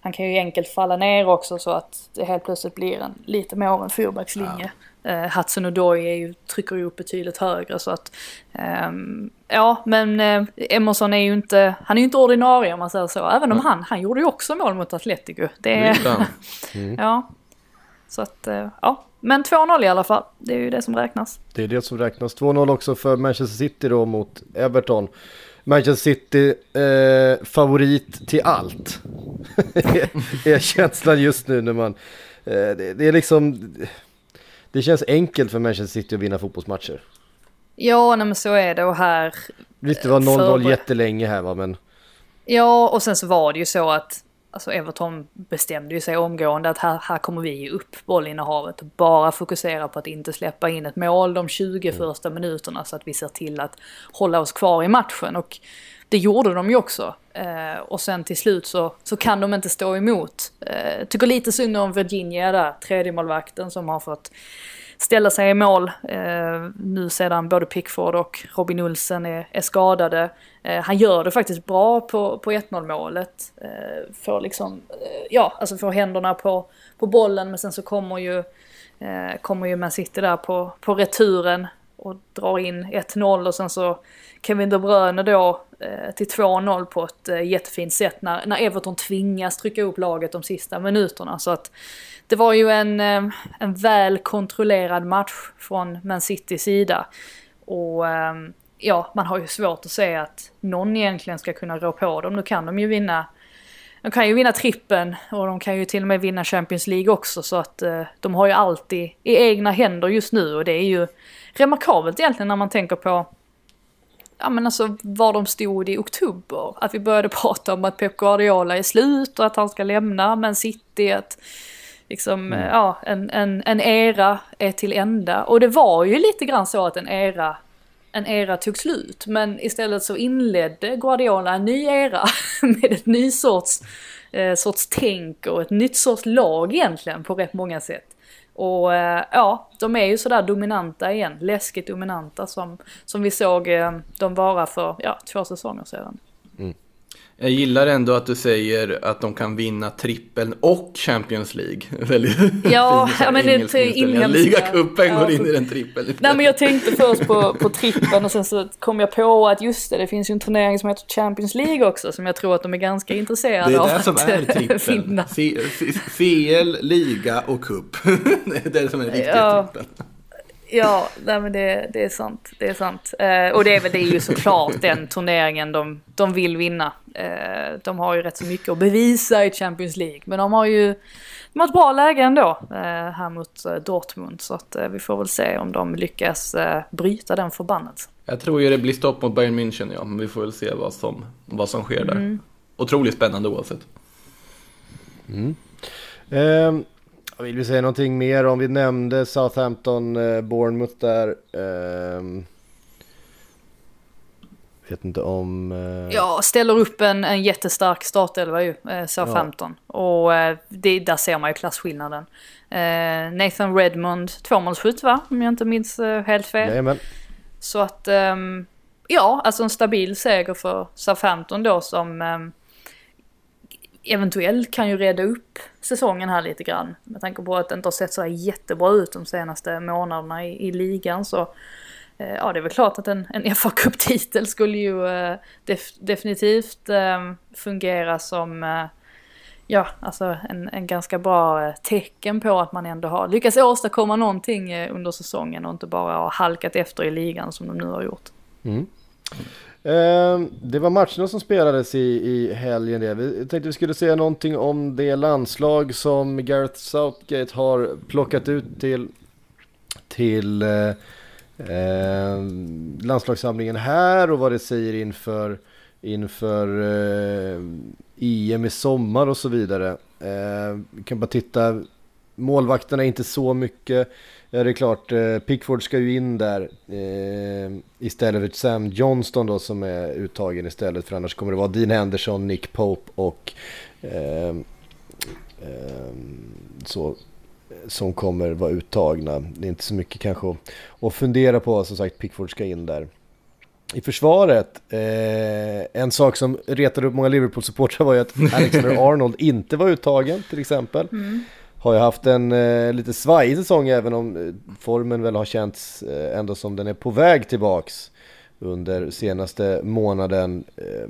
han kan ju enkelt falla ner också så att det helt plötsligt blir en lite mer av en fyrbackslinje. Eh, Hudson Odoi är ju, trycker ju upp betydligt högre så att, ehm, ja men eh, Emerson är ju inte, han är ju inte ordinarie om man säger så. Även om han, han gjorde ju också mål mot Atletico. Det är, Utan, Ja. Så att, eh, ja. Men 2-0 i alla fall. Det är ju det som räknas. Det är det som räknas. 2-0 också för Manchester City då mot Everton. Manchester City eh, favorit till allt. är känslan just nu när man... Eh, det, det är liksom... Det känns enkelt för Manchester City att vinna fotbollsmatcher. Ja, nej men så är det och här. Visst det var 0-0 Förber- jättelänge här va men... Ja, och sen så var det ju så att Alltså Everton bestämde ju sig omgående att här, här kommer vi ge upp bollinnehavet och bara fokusera på att inte släppa in ett mål de 20 första minuterna så att vi ser till att hålla oss kvar i matchen. Och det gjorde de ju också. Eh, och sen till slut så, så kan de inte stå emot. Eh, tycker lite synd om Virginia där, tredje målvakten som har fått ställa sig i mål eh, nu sedan både Pickford och Robin Olsen är, är skadade. Eh, han gör det faktiskt bra på, på 1-0 målet. Eh, får liksom, eh, ja, alltså får händerna på, på bollen men sen så kommer ju, eh, kommer ju Man City där på, på returen och drar in 1-0 och sen så Kevin De Bruyne då eh, till 2-0 på ett eh, jättefint sätt när, när Everton tvingas trycka upp laget de sista minuterna. Så att det var ju en, eh, en väl kontrollerad match från Man Citys sida. Och eh, ja, man har ju svårt att se att någon egentligen ska kunna rå på dem. Nu kan de ju vinna de kan ju vinna trippen och de kan ju till och med vinna Champions League också så att eh, de har ju alltid i egna händer just nu och det är ju remarkabelt egentligen när man tänker på ja men alltså var de stod i oktober. Att vi började prata om att Pep Guardiola är slut och att han ska lämna Men City. Att liksom, eh, ja, en, en, en era är till ända. Och det var ju lite grann så att en era, en era tog slut. Men istället så inledde Guardiola en ny era med ett ny sorts, eh, sorts tänk och ett nytt sorts lag egentligen på rätt många sätt. Och eh, ja, de är ju sådär dominanta igen, läskigt dominanta som, som vi såg eh, de vara för ja, två säsonger sedan. Jag gillar ändå att du säger att de kan vinna trippeln och Champions League. Väldigt Ja, fin ja, men det är inhemska. Ligacupen Ja, går in i den trippeln. Nej men jag tänkte först på, på trippen och sen så kom jag på att just det, det finns ju en turnering som heter Champions League också som jag tror att de är ganska intresserade Det är av det som att är trippeln. finna. C- C- CL, liga och cup. det är det som är riktiga Ja. trippeln. Ja, nej men det, det är sant. Det är sant. Eh, och det är väl det är ju såklart den turneringen de, de vill vinna. Eh, de har ju rätt så mycket att bevisa i Champions League. Men de har ju de har ett bra läge ändå eh, här mot eh, Dortmund. Så att eh, vi får väl se om de lyckas eh, bryta den förbannelsen. Jag tror ju det blir stopp mot Bayern München, ja. Men vi får väl se vad som, vad som sker där. Mm. Otroligt spännande oavsett. Ehm, vill vi säga någonting mer om vi nämnde Southampton, eh, Bournemouth där. Ehm, vet inte om... eh, Ja, ställer upp en, en jättestark startelva ju, eh, Southampton. Och eh, det, där ser man ju klasskillnaden. Eh, Nathan Redmond, tvåmålsskytt va? Om jag inte minns eh, helt fel. Jajamän. Så att, ehm, ja, alltså en stabil seger för Southampton då som ehm, eventuellt kan ju reda upp säsongen här lite grann. Med tanke på att det inte har sett så här jättebra ut de senaste månaderna i, i ligan så eh, ja, det är väl klart att en, en fa Cup-titel skulle ju eh, def, definitivt eh, fungera som eh, Ja, alltså en, en ganska bra eh, tecken på att man ändå har lyckats åstadkomma någonting eh, under säsongen och inte bara har halkat efter i ligan som de nu har gjort. Mm. Ehm, det var matcherna som spelades i, i helgen det. Vi tänkte vi skulle säga någonting om det landslag som Gareth Southgate har plockat ut till, till eh, ehm, landslagssamlingen här och vad det säger inför, inför eh, EM i sommar och så vidare. Eh, vi kan bara titta, målvakterna är inte så mycket. Ja, det är klart, eh, Pickford ska ju in där eh, istället för Sam Johnston då som är uttagen istället för annars kommer det vara Dean Henderson, Nick Pope och eh, eh, så som kommer vara uttagna. Det är inte så mycket kanske att, att fundera på, som sagt Pickford ska in där. I försvaret, en sak som retade upp många Liverpool-supportrar var ju att Alexander Arnold inte var uttagen till exempel. Har ju haft en eh, lite svajig säsong även om eh, formen väl har känts eh, ändå som den är på väg tillbaks under senaste månaden. Eh,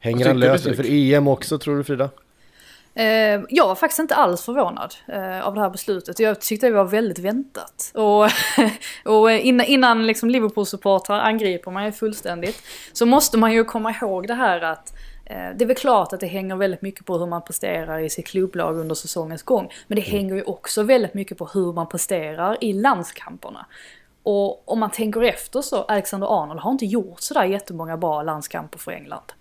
hänger han löst inför EM också tror du Frida? Eh, jag var faktiskt inte alls förvånad eh, av det här beslutet. Jag tyckte det var väldigt väntat. Och, och innan, innan liksom Liverpool-supportrar angriper mig fullständigt så måste man ju komma ihåg det här att eh, det är väl klart att det hänger väldigt mycket på hur man presterar i sitt klubblag under säsongens gång. Men det hänger ju också väldigt mycket på hur man presterar i landskamperna. Och om man tänker efter så, Alexander Arnold har inte gjort sådär jättemånga bra landskamper för England.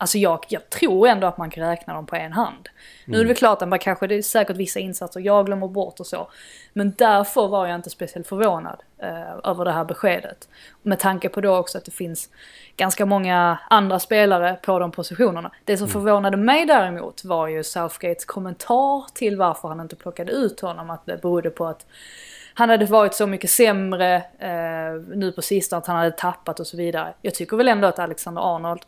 Alltså jag, jag tror ändå att man kan räkna dem på en hand. Nu är det väl klart att man kanske, det är säkert vissa insatser jag glömmer bort och så. Men därför var jag inte speciellt förvånad eh, över det här beskedet. Med tanke på då också att det finns ganska många andra spelare på de positionerna. Det som förvånade mig däremot var ju Southgates kommentar till varför han inte plockade ut honom. Att det berodde på att han hade varit så mycket sämre eh, nu på sistone, att han hade tappat och så vidare. Jag tycker väl ändå att Alexander Arnold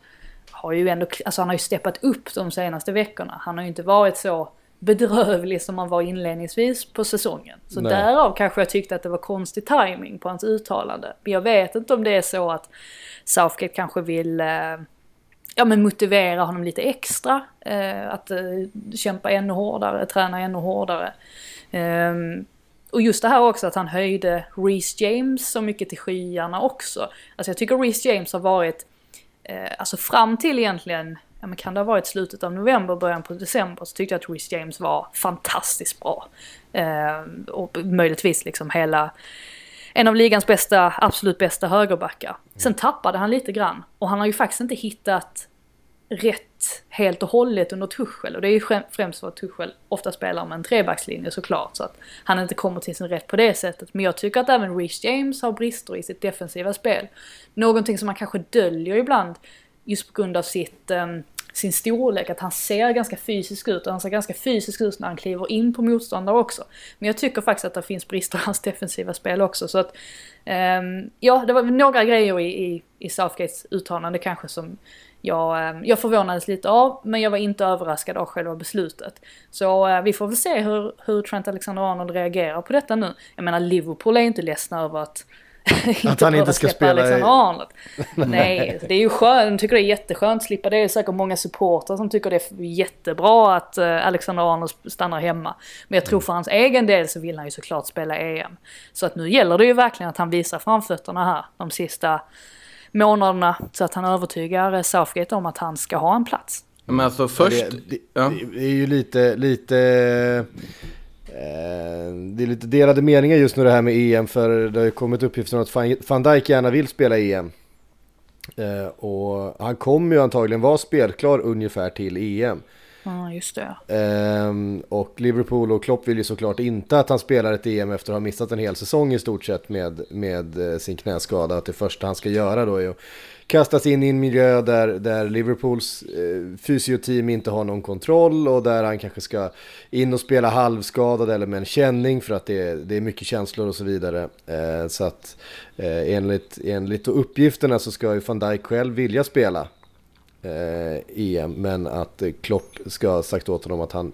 har ju ändå, alltså han har ju steppat upp de senaste veckorna. Han har ju inte varit så bedrövlig som han var inledningsvis på säsongen. Så Nej. därav kanske jag tyckte att det var konstig timing på hans uttalande. Men jag vet inte om det är så att Southgate kanske vill eh, ja, men motivera honom lite extra. Eh, att eh, kämpa ännu hårdare, träna ännu hårdare. Ehm, och just det här också att han höjde Reece James så mycket till skyarna också. Alltså jag tycker Reece James har varit, eh, alltså fram till egentligen, ja men kan det ha varit slutet av november, början på december, så tyckte jag att Rhys James var fantastiskt bra. Eh, och möjligtvis liksom hela, en av ligans bästa, absolut bästa högerbackar. Sen tappade han lite grann och han har ju faktiskt inte hittat rätt helt och hållet under Tuchel. Och det är ju främst för att Tuchel ofta spelar med en trebackslinje såklart. Så att han inte kommer till sin rätt på det sättet. Men jag tycker att även Reece James har brister i sitt defensiva spel. Någonting som man kanske döljer ibland just på grund av sitt, um, sin storlek. Att han ser ganska fysisk ut och han ser ganska fysisk ut när han kliver in på motståndare också. Men jag tycker faktiskt att det finns brister i hans defensiva spel också. Så att, um, ja, det var några grejer i, i, i Southgates uttalande kanske som jag, eh, jag förvånades lite av, men jag var inte överraskad av själva beslutet. Så eh, vi får väl se hur, hur Trent Alexander-Arnold reagerar på detta nu. Jag menar Liverpool är inte ledsna över att Att han inte ska spela i- Alexander Arnold. Nej, det är ju skönt, de tycker det är jätteskönt att slippa det. Det är säkert många supportrar som tycker det är jättebra att eh, Alexander Arnold stannar hemma. Men jag tror för hans egen del så vill han ju såklart spela EM. Så att nu gäller det ju verkligen att han visar framfötterna här de sista månaderna. Så att han övertygar Southgate om att han ska ha en plats. Men alltså först... Det, det, ja. det är ju lite, lite, eh, det är lite delade meningar just nu det här med EM för det har ju kommit uppgifter om att Van- van Dijk gärna vill spela EM. Eh, och han kommer ju antagligen vara spelklar ungefär till EM. Ja, just det. Ehm, och Liverpool och Klopp vill ju såklart inte att han spelar ett EM efter att ha missat en hel säsong i stort sett med, med eh, sin knäskada. Att det första han ska göra då är att kastas in i en miljö där, där Liverpools eh, fysioteam inte har någon kontroll och där han kanske ska in och spela halvskadad eller med en känning för att det är, det är mycket känslor och så vidare. Eh, så att eh, enligt, enligt uppgifterna så ska ju van Dijk själv vilja spela Eh, EM. Men att Klopp ska ha sagt åt honom att han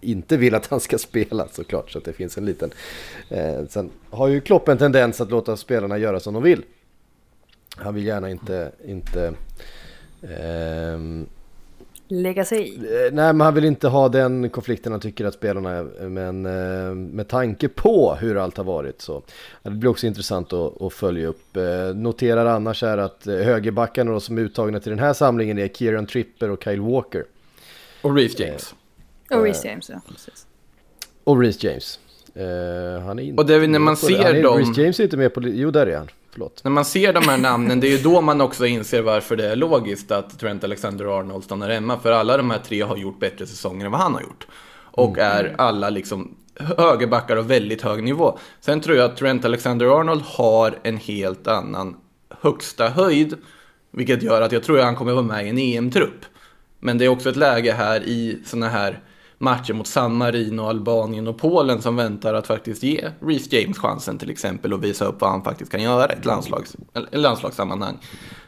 inte vill att han ska spela såklart. Så att det finns en liten... Eh, sen har ju Klopp en tendens att låta spelarna göra som de vill. Han vill gärna inte... inte eh, Lägga sig i. Eh, Nej, men han vill inte ha den konflikten han tycker att spelarna är. Men eh, med tanke på hur allt har varit så det blir också intressant att, att följa upp. Eh, Noterar annars är att eh, högerbackarna då som är uttagna till den här samlingen är Kieran Tripper och Kyle Walker. Och Reece James. Och Reece James, ja. Precis. Och Reece James. Eh, han är inte Och det är när man med på det. ser dem- Reece James är inte med på... Jo, där är han. Förlåt. När man ser de här namnen, det är ju då man också inser varför det är logiskt att Trent Alexander-Arnold stannar hemma. För alla de här tre har gjort bättre säsonger än vad han har gjort. Och är alla liksom högerbackar av väldigt hög nivå. Sen tror jag att Trent Alexander-Arnold har en helt annan högsta höjd. Vilket gör att jag tror att han kommer vara med i en EM-trupp. Men det är också ett läge här i sådana här matcher mot San Marino, Albanien och Polen som väntar att faktiskt ge Reece James chansen till exempel och visa upp vad han faktiskt kan göra i ett landslags, eller landslagssammanhang.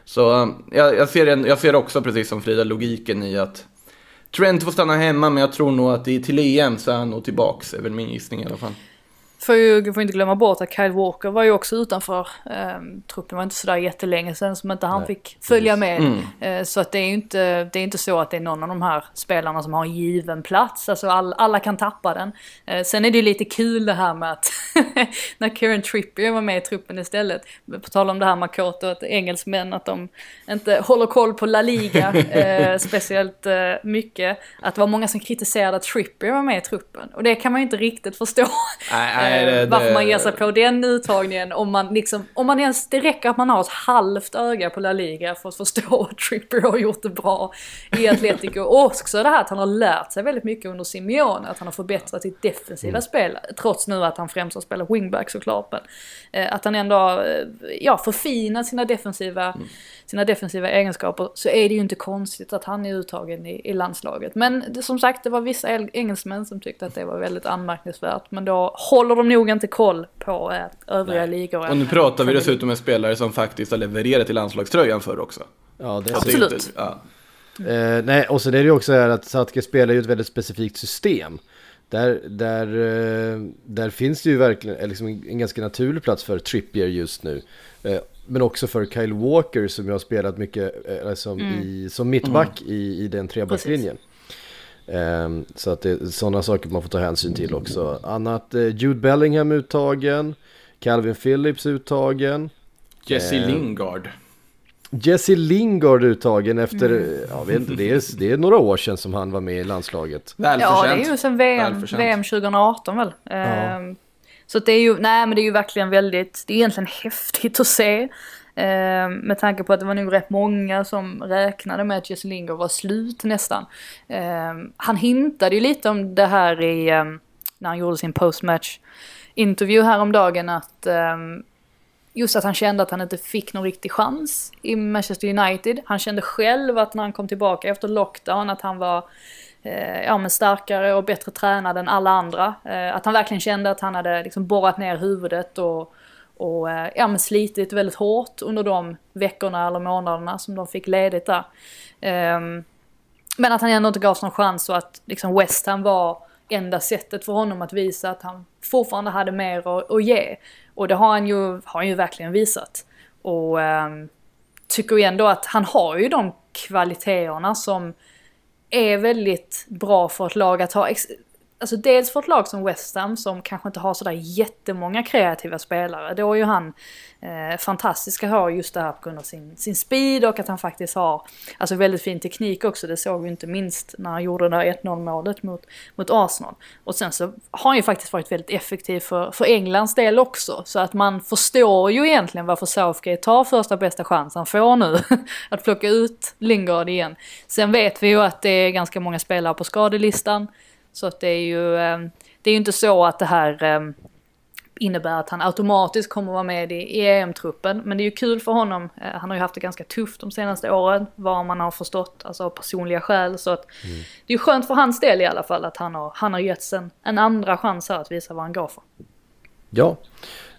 Så eh, jag, jag, ser en, jag ser också precis som Frida logiken i att Trent får stanna hemma men jag tror nog att i, till EM så är han nog tillbaks, är väl min gissning i alla fall. Får ju får inte glömma bort att Kyle Walker var ju också utanför um, truppen. Var inte sådär jättelänge sedan som inte han Nej, fick följa med. Mm. Eh, så att det är ju inte, det är inte så att det är någon av de här spelarna som har en given plats. Alltså all, alla kan tappa den. Eh, sen är det ju lite kul det här med att när Kieran Trippier var med i truppen istället. På tal om det här Makoto, att engelsmän att de inte håller koll på La Liga eh, speciellt eh, mycket. Att det var många som kritiserade att Trippier var med i truppen. Och det kan man ju inte riktigt förstå. Nej, nej, Eh, det- varför det- man ger sig på den uttagningen om man liksom, om man ens, det räcker att man har ett halvt öga på La Liga för att förstå att Trippier har gjort det bra i Atletico. Och också det här att han har lärt sig väldigt mycket under Simeone, att han har förbättrat sitt defensiva spel. Trots nu att han främst har spelat wingback såklart. Men, eh, att han ändå har, eh, ja, förfinat sina defensiva, sina defensiva egenskaper så är det ju inte konstigt att han är uttagen i, i landslaget. Men det, som sagt, det var vissa el- engelsmän som tyckte att det var väldigt anmärkningsvärt. Men då håller de nog inte koll på eh, övriga ligor. Och nu pratar vi dessutom med spelare som faktiskt har levererat i landslagströjan förr också. Ja, det är Så så. det är Absolut. inte- Ja. Eh, nej, och så är det ju också här att Satke spelar ju ett väldigt specifikt system. Där, där, eh, där finns det ju verkligen eh, liksom en ganska naturlig plats för Trippier just nu. Eh, men också för Kyle Walker som jag har spelat mycket eh, som, i, som mittback i, i den trebackslinjen. Ehm, så att det är sådana saker man får ta hänsyn till också. Annat, eh, Jude Bellingham uttagen, Calvin Phillips uttagen. Jesse Eh, Lingard. Jesse Lingard uttagen efter, ja, vet inte, det, är, det är några år sedan som han var med i landslaget. Ja, det Välförtjänt. är ju sen VM, Välförtjänt. VM 2018 väl. Ehm, Så det är ju, nej men det är ju verkligen väldigt, det är egentligen häftigt att se. Eh, med tanke på att det var nog rätt många som räknade med att Jesse Lingard var slut nästan. Eh, han hintade ju lite om det här i, eh, när han gjorde sin postmatch intervju häromdagen att eh, just att han kände att han inte fick någon riktig chans i Manchester United. Han kände själv att när han kom tillbaka efter lockdown att han var eh, ja, men starkare och bättre tränad än alla andra. Eh, att han verkligen kände att han hade liksom borrat ner huvudet och, och eh, ja, men slitit väldigt hårt under de veckorna eller månaderna som de fick ledigt där. Um, men att han ändå inte gavs någon chans och att liksom West Ham var enda sättet för honom att visa att han fortfarande hade mer att, att ge. Och det har han ju, har han ju verkligen visat. Och um, tycker ju ändå att han har ju de kvaliteterna som är väldigt bra för ett lag att ha. Alltså dels för ett lag som West Ham som kanske inte har sådär jättemånga kreativa spelare. Då är ju han eh, fantastisk att ha just det här på grund av sin, sin speed och att han faktiskt har alltså väldigt fin teknik också. Det såg vi inte minst när han gjorde det där 1-0 målet mot, mot Arsenal. Och sen så har han ju faktiskt varit väldigt effektiv för, för Englands del också. Så att man förstår ju egentligen varför Southgate tar första bästa chans han får nu. att plocka ut Lingard igen. Sen vet vi ju att det är ganska många spelare på skadelistan. Så att det är ju, ehm, det är ju inte så att det här ehm, innebär att han automatiskt kommer att vara med i, EM-truppen. Men det är ju kul för honom. Eh, han har ju haft det ganska tufft de senaste åren, vad man har förstått, alltså av personliga skäl. Så att mm. det är ju skönt för hans del i alla fall att han har, han har getts en, en andra chans här att visa vad han går för. Ja,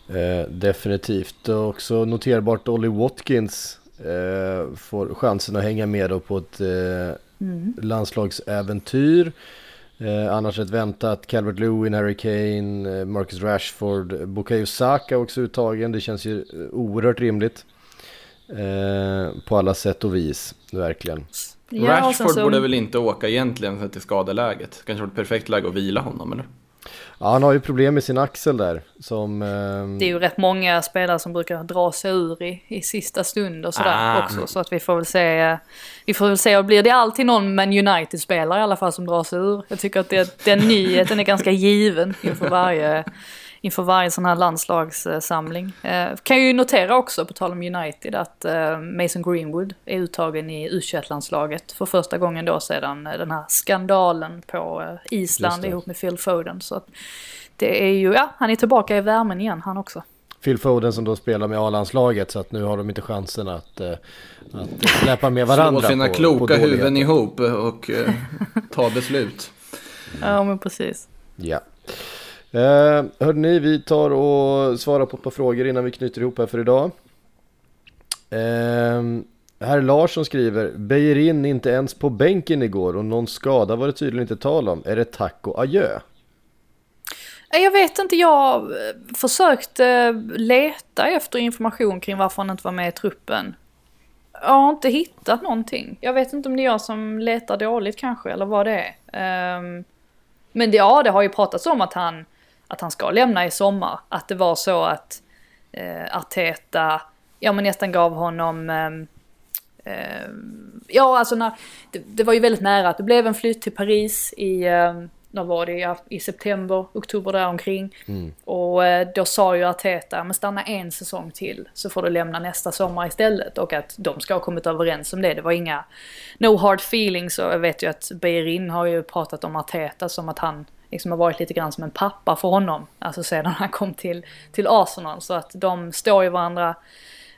eh, definitivt. Och också noterbart Olly Watkins eh, får chansen att hänga med då på ett eh, mm. landslagsäventyr. Eh, annars ett väntat Calvert Lewin, Harry Kane, eh, Marcus Rashford, Bukayo Saka också uttagen. Det känns ju eh, oerhört rimligt. Eh, på alla sätt och vis, verkligen. Ja, Rashford så... borde väl inte åka egentligen för att det är skadeläget. Kanske var ett perfekt läge att vila honom eller? Ja, han har ju problem med sin axel där. Som, eh... Det är ju rätt många spelare som brukar dra sig ur i, i sista stund och sådär ah. också. Så att vi får väl se. Vi får väl se, och blir det alltid någon Man United-spelare i alla fall som drar sig ur? Jag tycker att det, den nyheten är ganska given inför varje inför varje sån här landslagssamling. Eh, kan ju notera också, på tal om United, att eh, Mason Greenwood är uttagen i U21-landslaget för första gången då sedan eh, den här skandalen på eh, Island ihop med Phil Foden. Så att det är ju, ja, han är tillbaka i värmen igen han också. Phil Foden som då spelar med A-landslaget så att nu har de inte chansen att, eh, att släppa med varandra. Slå sina på, kloka på huvuden ihop och uh, ta beslut. Ja men precis. Ja. Eh, hörde ni, vi tar och svarar på ett par frågor innan vi knyter ihop här för idag. Eh, herr Larsson skriver, Beijerin inte ens på bänken igår och någon skada var det tydligen inte tal om. Är det tack och adjö? Eh, jag vet inte, jag eh, försökte eh, leta efter information kring varför han inte var med i truppen. Jag har inte hittat någonting. Jag vet inte om det är jag som letar dåligt kanske, eller vad det är. Ehm, men det, ja, det har ju pratats om att han att han ska lämna i sommar. Att det var så att eh, Arteta, ja men nästan gav honom eh, eh, Ja alltså när, det, det, var ju väldigt nära att det blev en flytt till Paris i, eh, när var det, ja, i september, oktober däromkring. Mm. Och eh, då sa ju Arteta, men stanna en säsong till så får du lämna nästa sommar istället. Och att de ska ha kommit överens om det. Det var inga, no hard feelings och jag vet ju att Beirin har ju pratat om Arteta som att han liksom har varit lite grann som en pappa för honom. Alltså sedan han kom till, till Arsenal. Så att de står ju varandra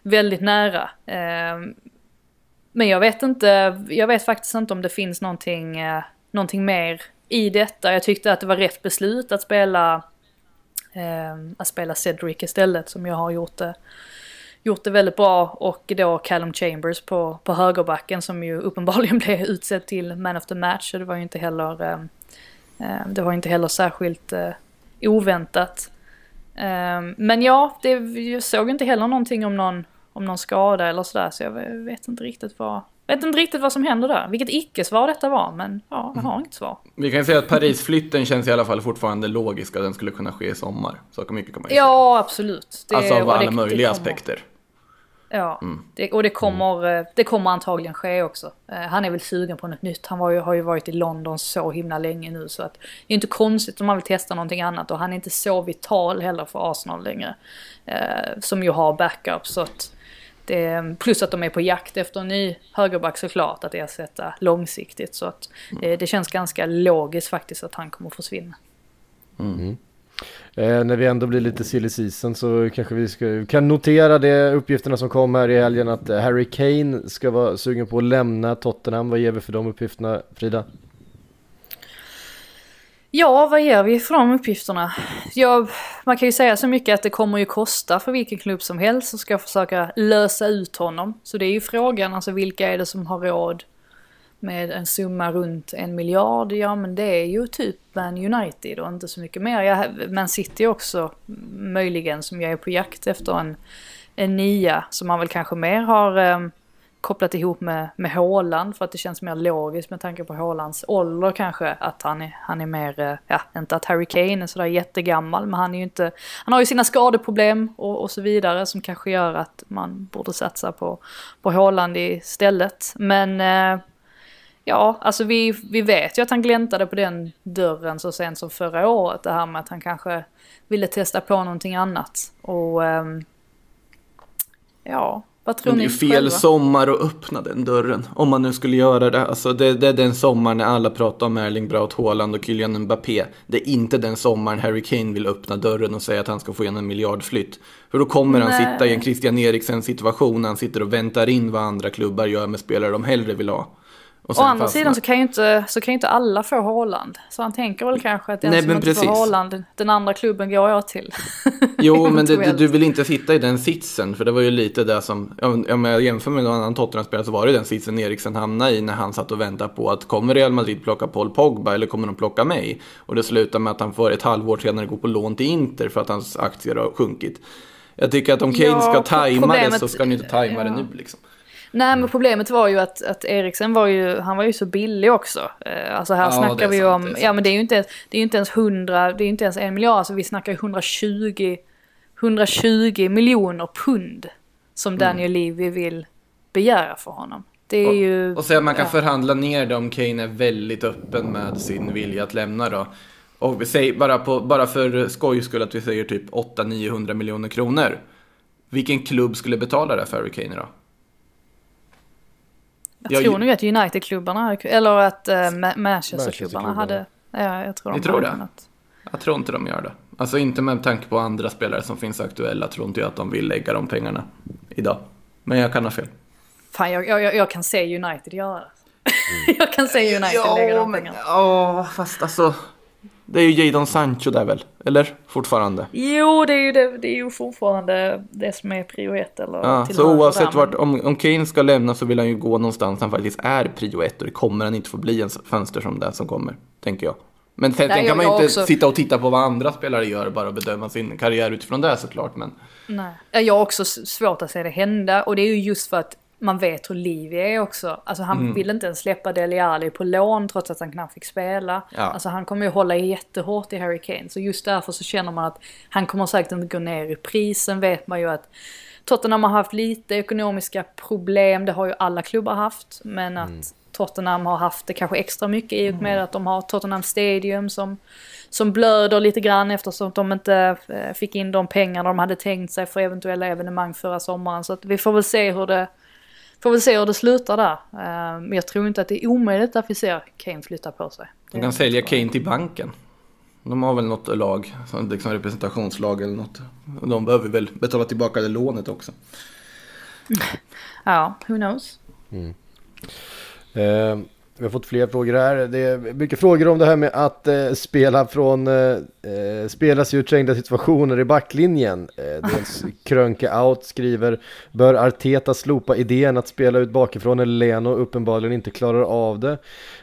väldigt nära. Ehm, men jag vet inte, jag vet faktiskt inte om det finns någonting, eh, någonting mer i detta. Jag tyckte att det var rätt beslut att spela, ehm, att spela Cedric istället som jag har gjort det gjort det väldigt bra och då Callum Chambers på, på högerbacken som ju uppenbarligen blev utsedd till man of the match. Så det var ju inte heller ehm, det var inte heller särskilt eh, oväntat. Eh, men ja, det, jag såg inte heller någonting om någon, om någon skada eller sådär så jag vet inte riktigt vad, vet inte riktigt vad som händer där. Vilket icke-svar detta var, men ja, jag har mm. inget svar. Vi kan säga att Paris-flytten känns i alla fall fortfarande logisk, att den skulle kunna ske i sommar. Så mycket kan man ju Ja, absolut. Det, alltså av alla det, möjliga det aspekter. Ja, mm. det, och det kommer, mm. det kommer antagligen ske också. Eh, han är väl sugen på något nytt. Han var ju, har ju varit i London så himla länge nu så att det är inte konstigt om han vill testa någonting annat och han är inte så vital heller för Arsenal längre. Eh, som ju har backup så att det, plus att de är på jakt efter en ny högerback såklart att ersätta långsiktigt så att mm. det, det känns ganska logiskt faktiskt att han kommer försvinna. Mm. Eh, när vi ändå blir lite silly season så kanske vi ska, kan notera det uppgifterna som kom här i helgen att eh, Harry Kane ska vara sugen på att lämna Tottenham. Vad ger vi för de uppgifterna Frida? Ja, vad ger vi för de uppgifterna? Ja, man kan ju säga så mycket att det kommer ju kosta för vilken klubb som helst som ska försöka lösa ut honom. Så det är ju frågan, alltså vilka är det som har råd med en summa runt en miljard? Ja, men det är ju typ Man United och inte så mycket mer. Jag, Man City också möjligen som jag är på jakt efter en, en nia som man väl kanske mer har eh, kopplat ihop med, med Håland för att det känns mer logiskt med tanke på Hålands ålder kanske. Att han är, han är mer, eh, ja inte att Harry Kane är sådär jättegammal men han är ju inte, han har ju sina skadeproblem och, och så vidare som kanske gör att man borde satsa på, på Håland istället. Men eh, Ja, alltså vi, vi vet ju att han gläntade på den dörren så sent som förra året. Det här med att han kanske ville testa på någonting annat. Och um, ja, vad tror ni det är fel själva? sommar att öppna den dörren. Om man nu skulle göra det. Alltså det, det är den sommaren när alla pratar om Erling Braut Haaland och Kylian Mbappé. Det är inte den sommaren Harry Kane vill öppna dörren och säga att han ska få igen en miljardflytt. För då kommer han Nej. sitta i en Christian Eriksen situation han sitter och väntar in vad andra klubbar gör med spelare de hellre vill ha. Och Å andra sidan så kan ju inte, så kan ju inte alla få Haaland. Så han tänker väl kanske att den Nej, som inte får precis. Haaland, den andra klubben går jag till. Jo, men det, du vill inte sitta i den sitsen. För det var ju lite det som, om jag jämför med någon annan Tottenham-spelare så var det den sitsen Eriksen hamnade i när han satt och väntade på att kommer Real Madrid plocka Paul Pogba eller kommer de plocka mig? Och det slutar med att han får ett halvår senare gå på lån till Inter för att hans aktier har sjunkit. Jag tycker att om Kane Ja, ska tajma det så ska han ju inte tajma det ja. nu liksom. Nej men problemet var ju att, att Eriksen var ju, han var ju så billig också. Eh, Alltså här Ja, snackar vi sant, om, ja men det är ju inte, det är inte ens 100, det är ju inte ens en miljard, alltså vi snackar ju 120, 120 miljoner pund som Mm. Daniel Levy vill begära för honom. Det är ju... Och så att man kan ja. förhandla ner det om Kane är väldigt öppen med sin vilja att lämna då. Och vi säger bara, på, bara för skojs skull att vi säger typ 800-900 miljoner kronor. Vilken klubb skulle betala det för Harry Kane då? Jag tror nog att United-klubbarna, eller att uh, Manchester-klubbarna hade... Ja, jag tror de Ni tror det? kunnat. Jag tror inte de gör det. Alltså inte med tanke på andra spelare som finns aktuella tror inte jag att de vill lägga de pengarna idag. Men jag kan ha fel. Fan, jag, jag, jag kan se United göra det. jag kan se United lägga de men, pengarna. ja, fast alltså. Det är ju Jadon Sancho där väl? Eller? Fortfarande? Jo, det är ju, det, det är ju fortfarande det som är prio ett eller Ja, så oavsett där, vart, om, om Kane ska lämna så vill han ju gå någonstans han faktiskt är prio ett och det kommer han inte få bli en fönster som det som kommer, tänker jag. Men sen, Nej, sen jag- kan man ju inte också- sitta och titta på vad andra spelare gör bara och bedöma sin karriär utifrån det såklart. Men Nej. Ja, Jag har också svårt att se det hända och det är ju just för att man vet hur Livie är också. Alltså han Mm. vill inte ens släppa Dele Alli på lån trots att han knappt fick spela. Ja. Alltså han kommer ju hålla jättehårt i Harry Kane. Så just därför så känner man att han kommer säkert inte gå ner i prisen vet man ju att Tottenham har haft lite ekonomiska problem, det har ju alla klubbar haft. Men att Tottenham har haft det kanske extra mycket i och med att de har Tottenham Stadium som, som blöder lite grann eftersom de inte eh, fick in de pengar de hade tänkt sig för eventuella evenemang förra sommaren. Så att vi får väl se hur det, får väl se hur det slutar där. Eh, Men jag tror inte att det är omöjligt att vi ser Kane flytta på sig. de kan sälja Kane till banken. De har väl något lag, som liksom representationslag eller något. De behöver väl betala tillbaka det lånet också. Ja, who knows? Eh, vi har fått fler frågor här. Det är mycket frågor om det här med att eh, spela från, eh, eh, spela sig ur trängda situationer i backlinjen. Eh, dels Krönke Out skriver, bör Arteta slopa idén att spela ut bakifrån eller Leno uppenbarligen inte klarar av det.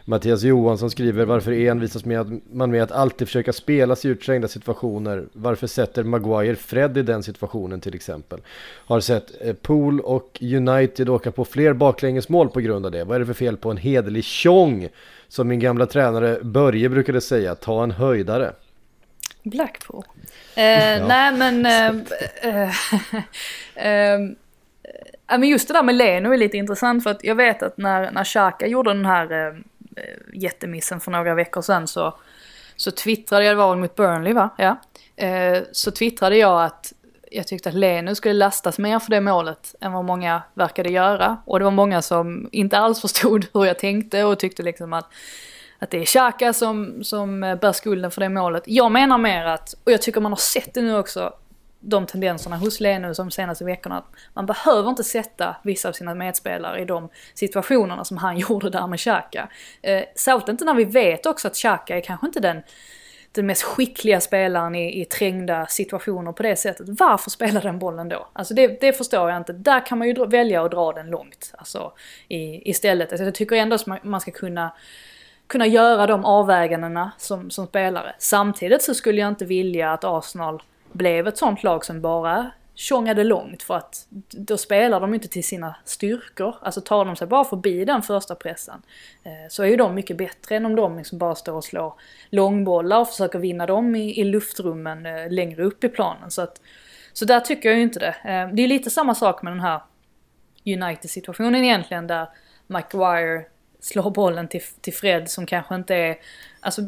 Mattias Johansson skriver, varför envisas med att man med att alltid försöka spela sig ur trängda situationer? Varför sätter Maguire Fred i den situationen till exempel? Har sett eh, Pool och United åka på fler baklängesmål på grund av det. Vad är det för fel på en hederlig tjong? Som min gamla tränare Börje brukade säga, ta en höjdare. Blackpool. Eh, Nej men... Eh, eh, eh, Ja men just det där med Leno är lite intressant för att jag vet att när, när Xhaka gjorde den här eh, jättemissen för några veckor sedan så, så twittrade jag, det var väl mot Burnley va? Ja. Eh, så twittrade jag att jag tyckte att Leno skulle lastas mer för det målet än vad många verkade göra. Och det var många som inte alls förstod hur jag tänkte och tyckte liksom att att det är Xhaka som, som bär skulden för det målet. Jag menar mer att, och jag tycker man har sett det nu också, de tendenserna hos Lenu som de senaste veckorna. Att man behöver inte sätta vissa av sina medspelare i de situationerna som han gjorde där med Xhaka. Eh, särskilt inte när vi vet också att Xhaka är kanske inte den den mest skickliga spelaren i, i trängda situationer på det sättet. Varför spelar den bollen då? Alltså det, det förstår jag inte. Där kan man ju dra, välja att dra den långt. Alltså i, istället. Alltså jag tycker ändå att man, man ska kunna kunna göra de avvägandena som, som spelare. Samtidigt så skulle jag inte vilja att Arsenal blev ett sånt lag som bara tjongade långt för att då spelar de inte till sina styrkor. Alltså tar de sig bara förbi den första pressen eh, så är ju de mycket bättre än om de liksom bara står och slår långbollar och försöker vinna dem i, i luftrummen eh, längre upp i planen. Så, att, så där tycker jag ju inte det. Eh, det är lite samma sak med den här United-situationen egentligen där McGuire slår bollen till, till Fred som kanske inte är... Alltså,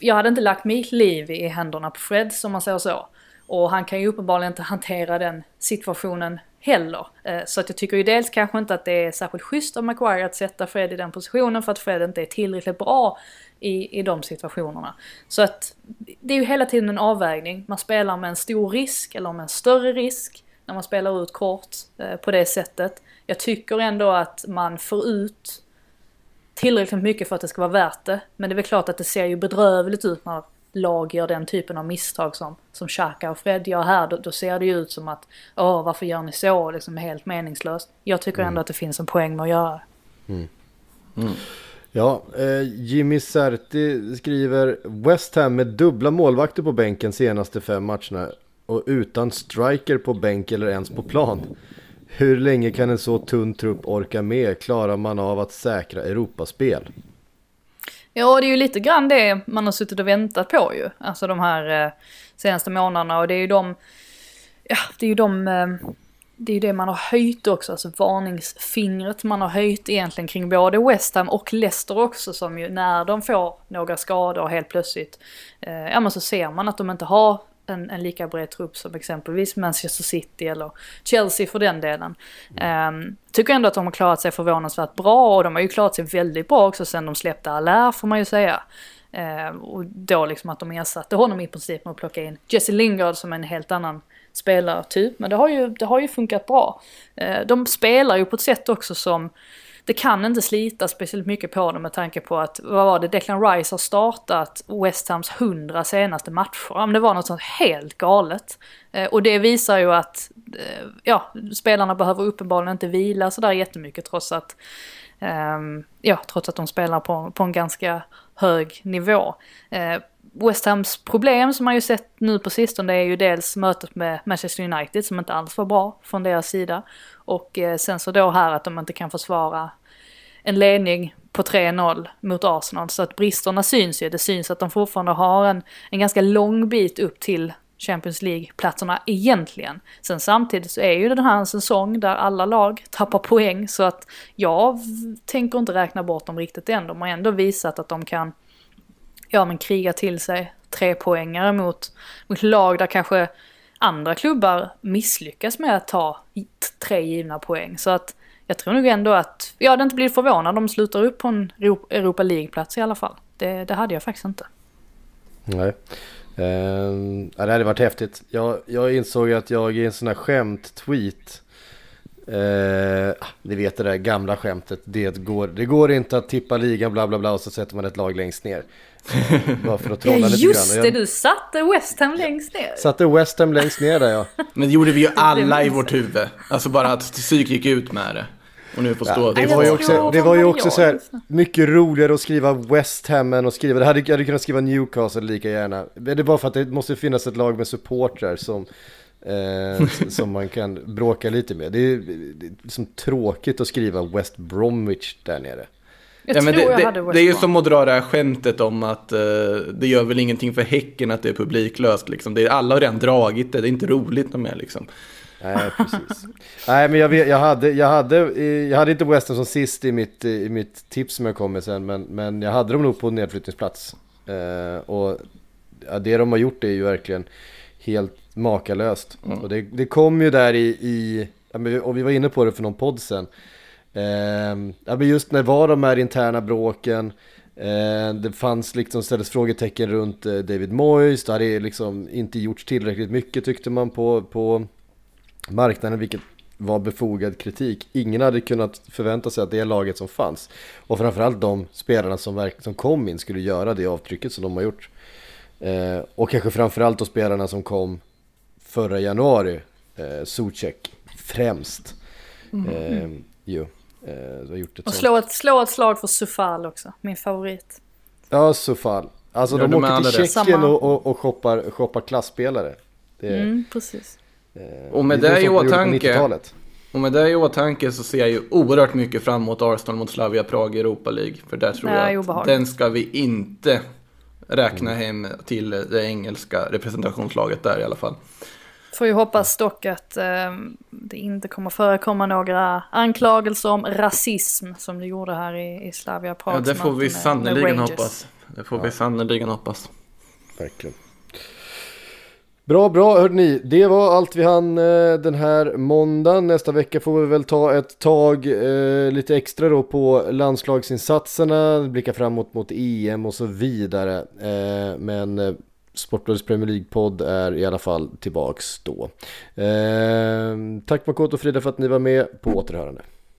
jag hade inte lagt mitt liv i händerna på Fred som man säger så. Och han kan ju uppenbarligen inte hantera den situationen heller. Eh, så att jag tycker ju dels kanske inte att det är särskilt schysst av Maguire att sätta Fred i den positionen för att Fred inte är tillräckligt bra i, i de situationerna. Så att det är ju hela tiden en avvägning. Man spelar med en stor risk eller med en större risk när man spelar ut kort eh, på det sättet. Jag tycker ändå att man får ut tillräckligt mycket för att det ska vara värt det. Men det är väl klart att det ser ju bedrövligt ut när lag gör den typen av misstag som, som Xhaka och Fred gör här. Då, då ser det ju ut som att, åh varför gör ni så? Liksom helt meningslöst. Jag tycker mm. ändå att det finns en poäng med att göra mm. mm. Ja, eh, Jimmy Serti skriver West Ham med dubbla målvakter på bänken senaste fem matcherna och utan striker på bänk eller ens på plan. Hur länge kan en så tunn trupp orka med? Klarar man av att säkra Europaspel? Ja, det är ju lite grann det man har suttit och väntat på ju. Alltså de här eh, senaste månaderna och det är ju de... Ja, det är ju de... Eh, det är ju det man har höjt också, alltså varningsfingret man har höjt egentligen kring både West Ham och Leicester också som ju när de får några skador helt plötsligt, eh, ja men så ser man att de inte har en, en lika bred trupp som exempelvis Manchester City eller Chelsea för den delen. Um, tycker ändå att de har klarat sig förvånansvärt bra och de har ju klarat sig väldigt bra också sen de släppte Allaire får man ju säga. Uh, och då liksom att de ersatte honom i princip med att plocka in Jesse Lingard som en helt annan spelartyp. Men det har ju, det har ju funkat bra. Uh, de spelar ju på ett sätt också som det kan inte slita speciellt mycket på dem med tanke på att, vad var det, Declan Rice har startat West Hams hundra senaste matcher. Men det var något sånt helt galet. Eh, och det visar ju att, eh, ja, spelarna behöver uppenbarligen inte vila sådär jättemycket trots att, ehm, ja, trots att de spelar på, på en ganska hög nivå. Eh, West Hams problem som man ju sett nu på sistone är ju dels mötet med Manchester United som inte alls var bra från deras sida. Och eh, sen så då här att de inte kan försvara en ledning på 3-0 mot Arsenal. Så att bristerna syns ju. Det syns att de fortfarande har en, en ganska lång bit upp till Champions League-platserna egentligen. Sen samtidigt så är ju det här en säsong där alla lag tappar poäng så att jag tänker inte räkna bort dem riktigt än. De har ändå visat att de kan, ja men kriga till sig tre poängare mot, mot lag där kanske andra klubbar misslyckas med att ta tre givna poäng. Så att jag tror nog ändå att, jag hade inte blivit förvånad om de slutar upp på en Europa League-plats i alla fall. Det, det hade jag faktiskt inte. Nej. Uh, det hade varit häftigt. Jag, jag insåg att jag i en sån här skämt-tweet uh, Ni vet det där gamla skämtet. Det går, det går inte att tippa ligan bla bla bla och så sätter man ett lag längst ner. Bara för att trolla ja, lite just grann. det, du satte West Ham längst ner. Satte West Ham längst ner där ja. Men det gjorde vi ju alla i vårt huvud. Alltså bara att psyk gick ut med det. Och nu får stå ja, det, var ju också, det var ju också så här, mycket roligare att skriva West Ham än att skriva, det hade, jag hade kunnat skriva Newcastle lika gärna. Det är bara för att det måste finnas ett lag med supportrar som, eh, som man kan bråka lite med. Det är, det är liksom tråkigt att skriva West Bromwich där nere. ja, men det, det, det, är ju som att dra det här skämtet om att uh, det gör väl ingenting för Häcken att det är publiklöst. Liksom. Det är, alla har redan dragit det, det är inte roligt mer. Liksom. Nej, precis. Nej, men jag, vet, jag, hade, jag, hade, jag hade inte Western som sist i mitt, i mitt tips som jag kom med sen, men, men jag hade dem nog på nedflyttningsplats. Eh, och ja, det de har gjort är ju verkligen helt makalöst. Mm. Och det, det kom ju där i, i, och vi var inne på det för någon podd sen. Eh, men just när var de här interna bråken, Eh, det fanns liksom, ställdes frågetecken runt eh, David Moyes, det hade liksom inte gjorts tillräckligt mycket tyckte man på, på marknaden, vilket var befogad kritik. Ingen hade kunnat förvänta sig att det laget som fanns, och framförallt de spelarna som, verk, som kom in skulle göra det avtrycket som de har gjort. Eh, och kanske framförallt de spelarna som kom förra januari, eh, Zuzek främst. Eh, jo, eh, har gjort ett Och slå ett, slå ett slag för Sufal också, min favorit. Ja, Sufal. Alltså Gör de åker till det? Tjeckien och, och, och shoppar, shoppar klassspelare. Det, Mm, precis. eh, Och med är det i åtanke- 90-talet. Och med det i åtanke så ser jag ju oerhört mycket fram emot Arsenal mot Slavia Prag i Europa League. För där tror Det är jag att obehagligt. den ska vi inte räkna hem till det engelska representationslaget där i alla fall. Får ju hoppas dock att eh, det inte kommer förekomma några anklagelser om rasism som det gjorde här i, i Slavia Prag. Ja, det får vi sannerligen hoppas. Det får vi sannerligen hoppas. Verkligen. Bra, bra hörni. Det var allt vi hann eh, den här måndagen. Nästa vecka får vi väl ta ett tag eh, lite extra då på landslagsinsatserna, blicka framåt mot EM och så vidare. Eh, men eh, Sportbladets Premier League-podd är i alla fall tillbaks då. Eh, tack Makoto och Frida för att ni var med. På återhörande.